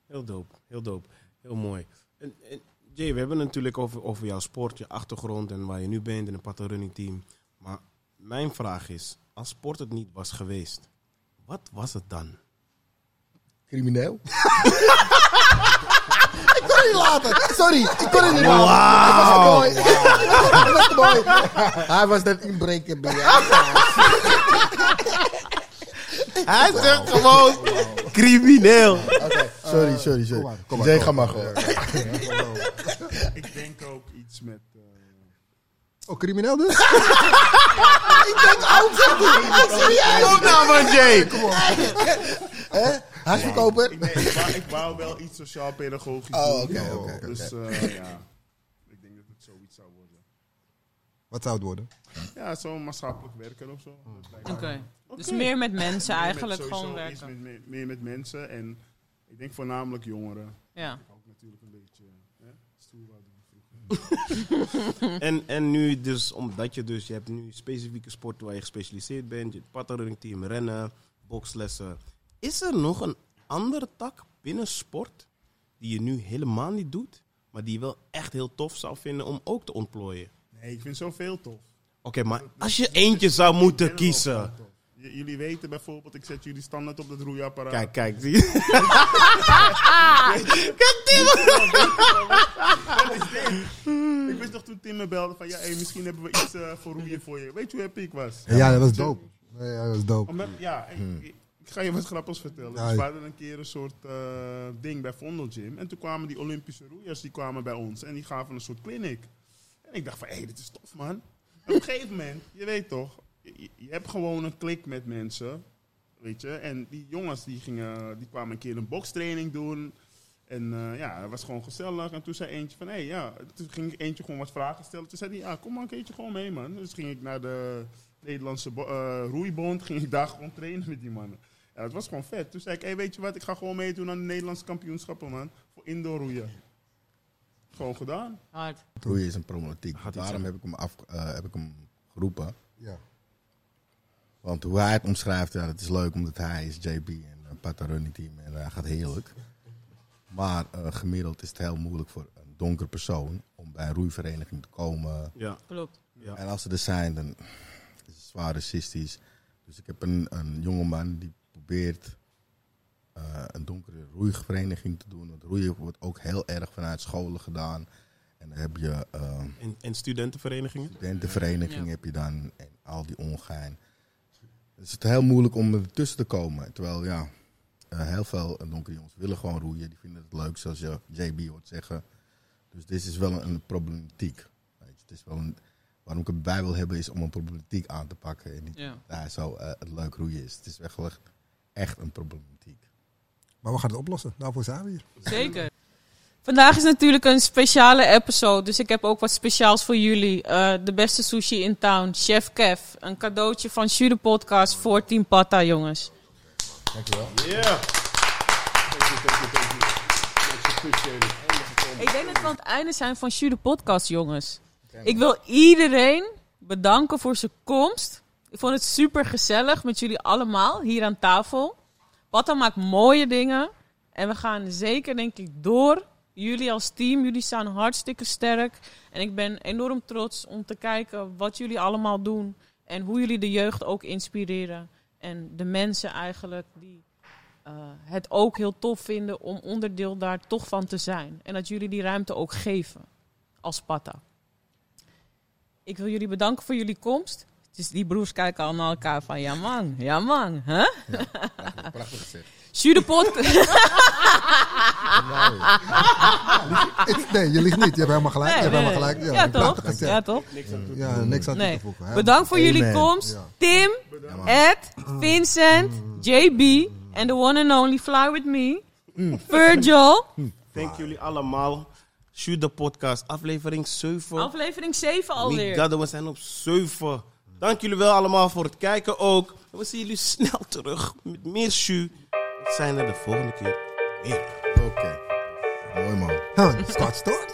Heel dope, heel dope. Heel mooi. En, en Jay, we hebben het natuurlijk over, over jouw sport, je achtergrond en waar je nu bent in een Running Team. Maar mijn vraag is, als sport het niet was geweest, wat was het dan? Crimineel? [laughs] ik kon het niet laten. Sorry, ik kon het niet laten. Het was mooi. Het was te mooi. Hij was dat inbreker bij jou. [laughs] Hij zegt gewoon crimineel. Oké, sorry, sorry, Kom maar, sorry. kom maar, Jay, kom maar maar. gewoon. Ik denk ook iets met... eh, Oh, crimineel dus? [laughs] Kom nou man Jay. Hè? Huisverkoper? ik, nee, ik, wou, ik wou wel iets sociaal-pedagogisch Oh, doen. oké, oké, oké. Dus eh, ja, ik denk dat het zoiets zou worden. Wat zou het worden? Ja, zo'n maatschappelijk werker of zo. Dat lijkt me- Oké. Dus Oké. meer met mensen Meer met eigenlijk sowieso gewoon iets werken. Met, meer met mensen en ik denk voornamelijk jongeren. Ja. Ik ook natuurlijk een beetje hè, stoer wou doen vroeger. [laughs] En, en nu dus, omdat je dus, je hebt nu specifieke sporten waar je gespecialiseerd bent. Je hebt Team, rennen, bokslessen. Is er nog een andere tak binnen sport die je nu helemaal niet doet, maar die je wel echt heel tof zou vinden om ook te ontplooien? Nee, ik vind zoveel tof. Oké, maar als je eentje zou moeten kiezen. J- jullie weten bijvoorbeeld, ik zet jullie standaard op dat roeiapparaat. Kijk, kijk, [laughs] zie je? Ik wist nog toen Tim me belde van, ja, hey, misschien hebben we iets eh, voor roeien voor je. Weet je hoe happy ik was? Ja, dat was dope. Nee, ja, dat was dope. Omdat, ja, ik, ik, ik ga je wat grappigs vertellen. Ja, Dus we hadden een keer een soort eh, ding bij Vondel Gym. En toen kwamen die Olympische roeiers die kwamen bij ons. En die gaven een soort clinic. En ik dacht van, hé, hey, dit is tof, man. En op een gegeven moment, je weet toch, je, je hebt gewoon een klik met mensen. Weet je, en die jongens die, gingen, die kwamen een keer een bokstraining doen. En eh, ja, dat was gewoon gezellig. En toen zei eentje van, hé, hey, ja. Toen ging ik eentje gewoon wat vragen stellen. Toen zei hij, ja, kom maar een keertje gewoon mee, man. Dus ging ik naar de Nederlandse eh, roeibond. [laughs] Ging ik daar gewoon trainen met die mannen. Ja, het was gewoon vet. Toen zei ik, hé, hey, weet je wat? Ik ga gewoon meedoen aan de Nederlandse kampioenschappen, man. Voor indoor roeien. Gewoon gedaan. Hard. Roeien is een problematiek. Daarom heb ik hem, af, eh, heb ik hem geroepen. Ja. Want hoe hij het omschrijft, ja, het is leuk omdat hij is JB en een Pata running team en hij gaat heerlijk. Maar eh, gemiddeld is het heel moeilijk voor een donker persoon om bij een roeivereniging te komen. Ja, Klopt. ja. En als ze er zijn, dan is het zwaar racistisch. Dus ik heb een, een jongeman die probeert eh, een donkere roeivereniging te doen. Want roeien wordt ook heel erg vanuit scholen gedaan. En dan heb je eh, En, en studentenverenigingen? studentenvereniging Ja. heb je dan en al die ongein. Het is het heel moeilijk om er tussen te komen. Terwijl ja, eh, heel veel donkere jongens willen gewoon roeien. Die vinden het leuk, zoals je JB hoort zeggen. Dus dit is wel een, een problematiek. Weet je, het is wel een, waarom ik het bij wil hebben is om een problematiek aan te pakken. En niet Ja. daar zo eh, het leuk roeien is. Het is echt, wel echt- echt een problematiek. Maar we gaan het oplossen. Daarvoor zijn we hier. Zeker. Vandaag is natuurlijk een speciale episode, dus ik heb ook wat speciaals voor jullie. Eh, de beste sushi in town, Chef Kev. Een cadeautje van Jude Podcast voor Team Pata, jongens. Dankjewel. Ja. Ik denk dat we aan het einde zijn van Jude Podcast, jongens. Ik wil iedereen bedanken voor zijn komst. Ik vond het super gezellig met jullie allemaal hier aan tafel. Pata maakt mooie dingen. En we gaan zeker, denk ik, door. Jullie als team, jullie staan hartstikke sterk. En ik ben enorm trots om te kijken wat jullie allemaal doen. En hoe jullie de jeugd ook inspireren. En de mensen eigenlijk die eh, het ook heel tof vinden om onderdeel daar toch van te zijn. En dat jullie die ruimte ook geven als Pata. Ik wil jullie bedanken voor jullie komst. Dus die broers kijken al naar elkaar van, ja man, ja man, hè? Prachtig. Jude Pod- Het- Nee, je ligt niet. Je hebt helemaal gelijk. Nee, je hebt nee, helemaal gelijk. Ja, toch? Ja, toch? Ja, niks aan toe Nee. te voegen. hè. Bedankt voor jullie komst. Ja. Tim, Ja. Ed, Vincent, JB en the one and only Fly With Me. Virgil. Thank jullie allemaal. Shoot de podcast, aflevering 7. Aflevering 7 alweer. Migado, we zijn op 7. Dank jullie wel allemaal voor het kijken ook. We zien jullie snel terug met meer Shu zijn er de volgende keer weer. Oké. Mooi man. Huh, start, start.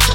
[laughs]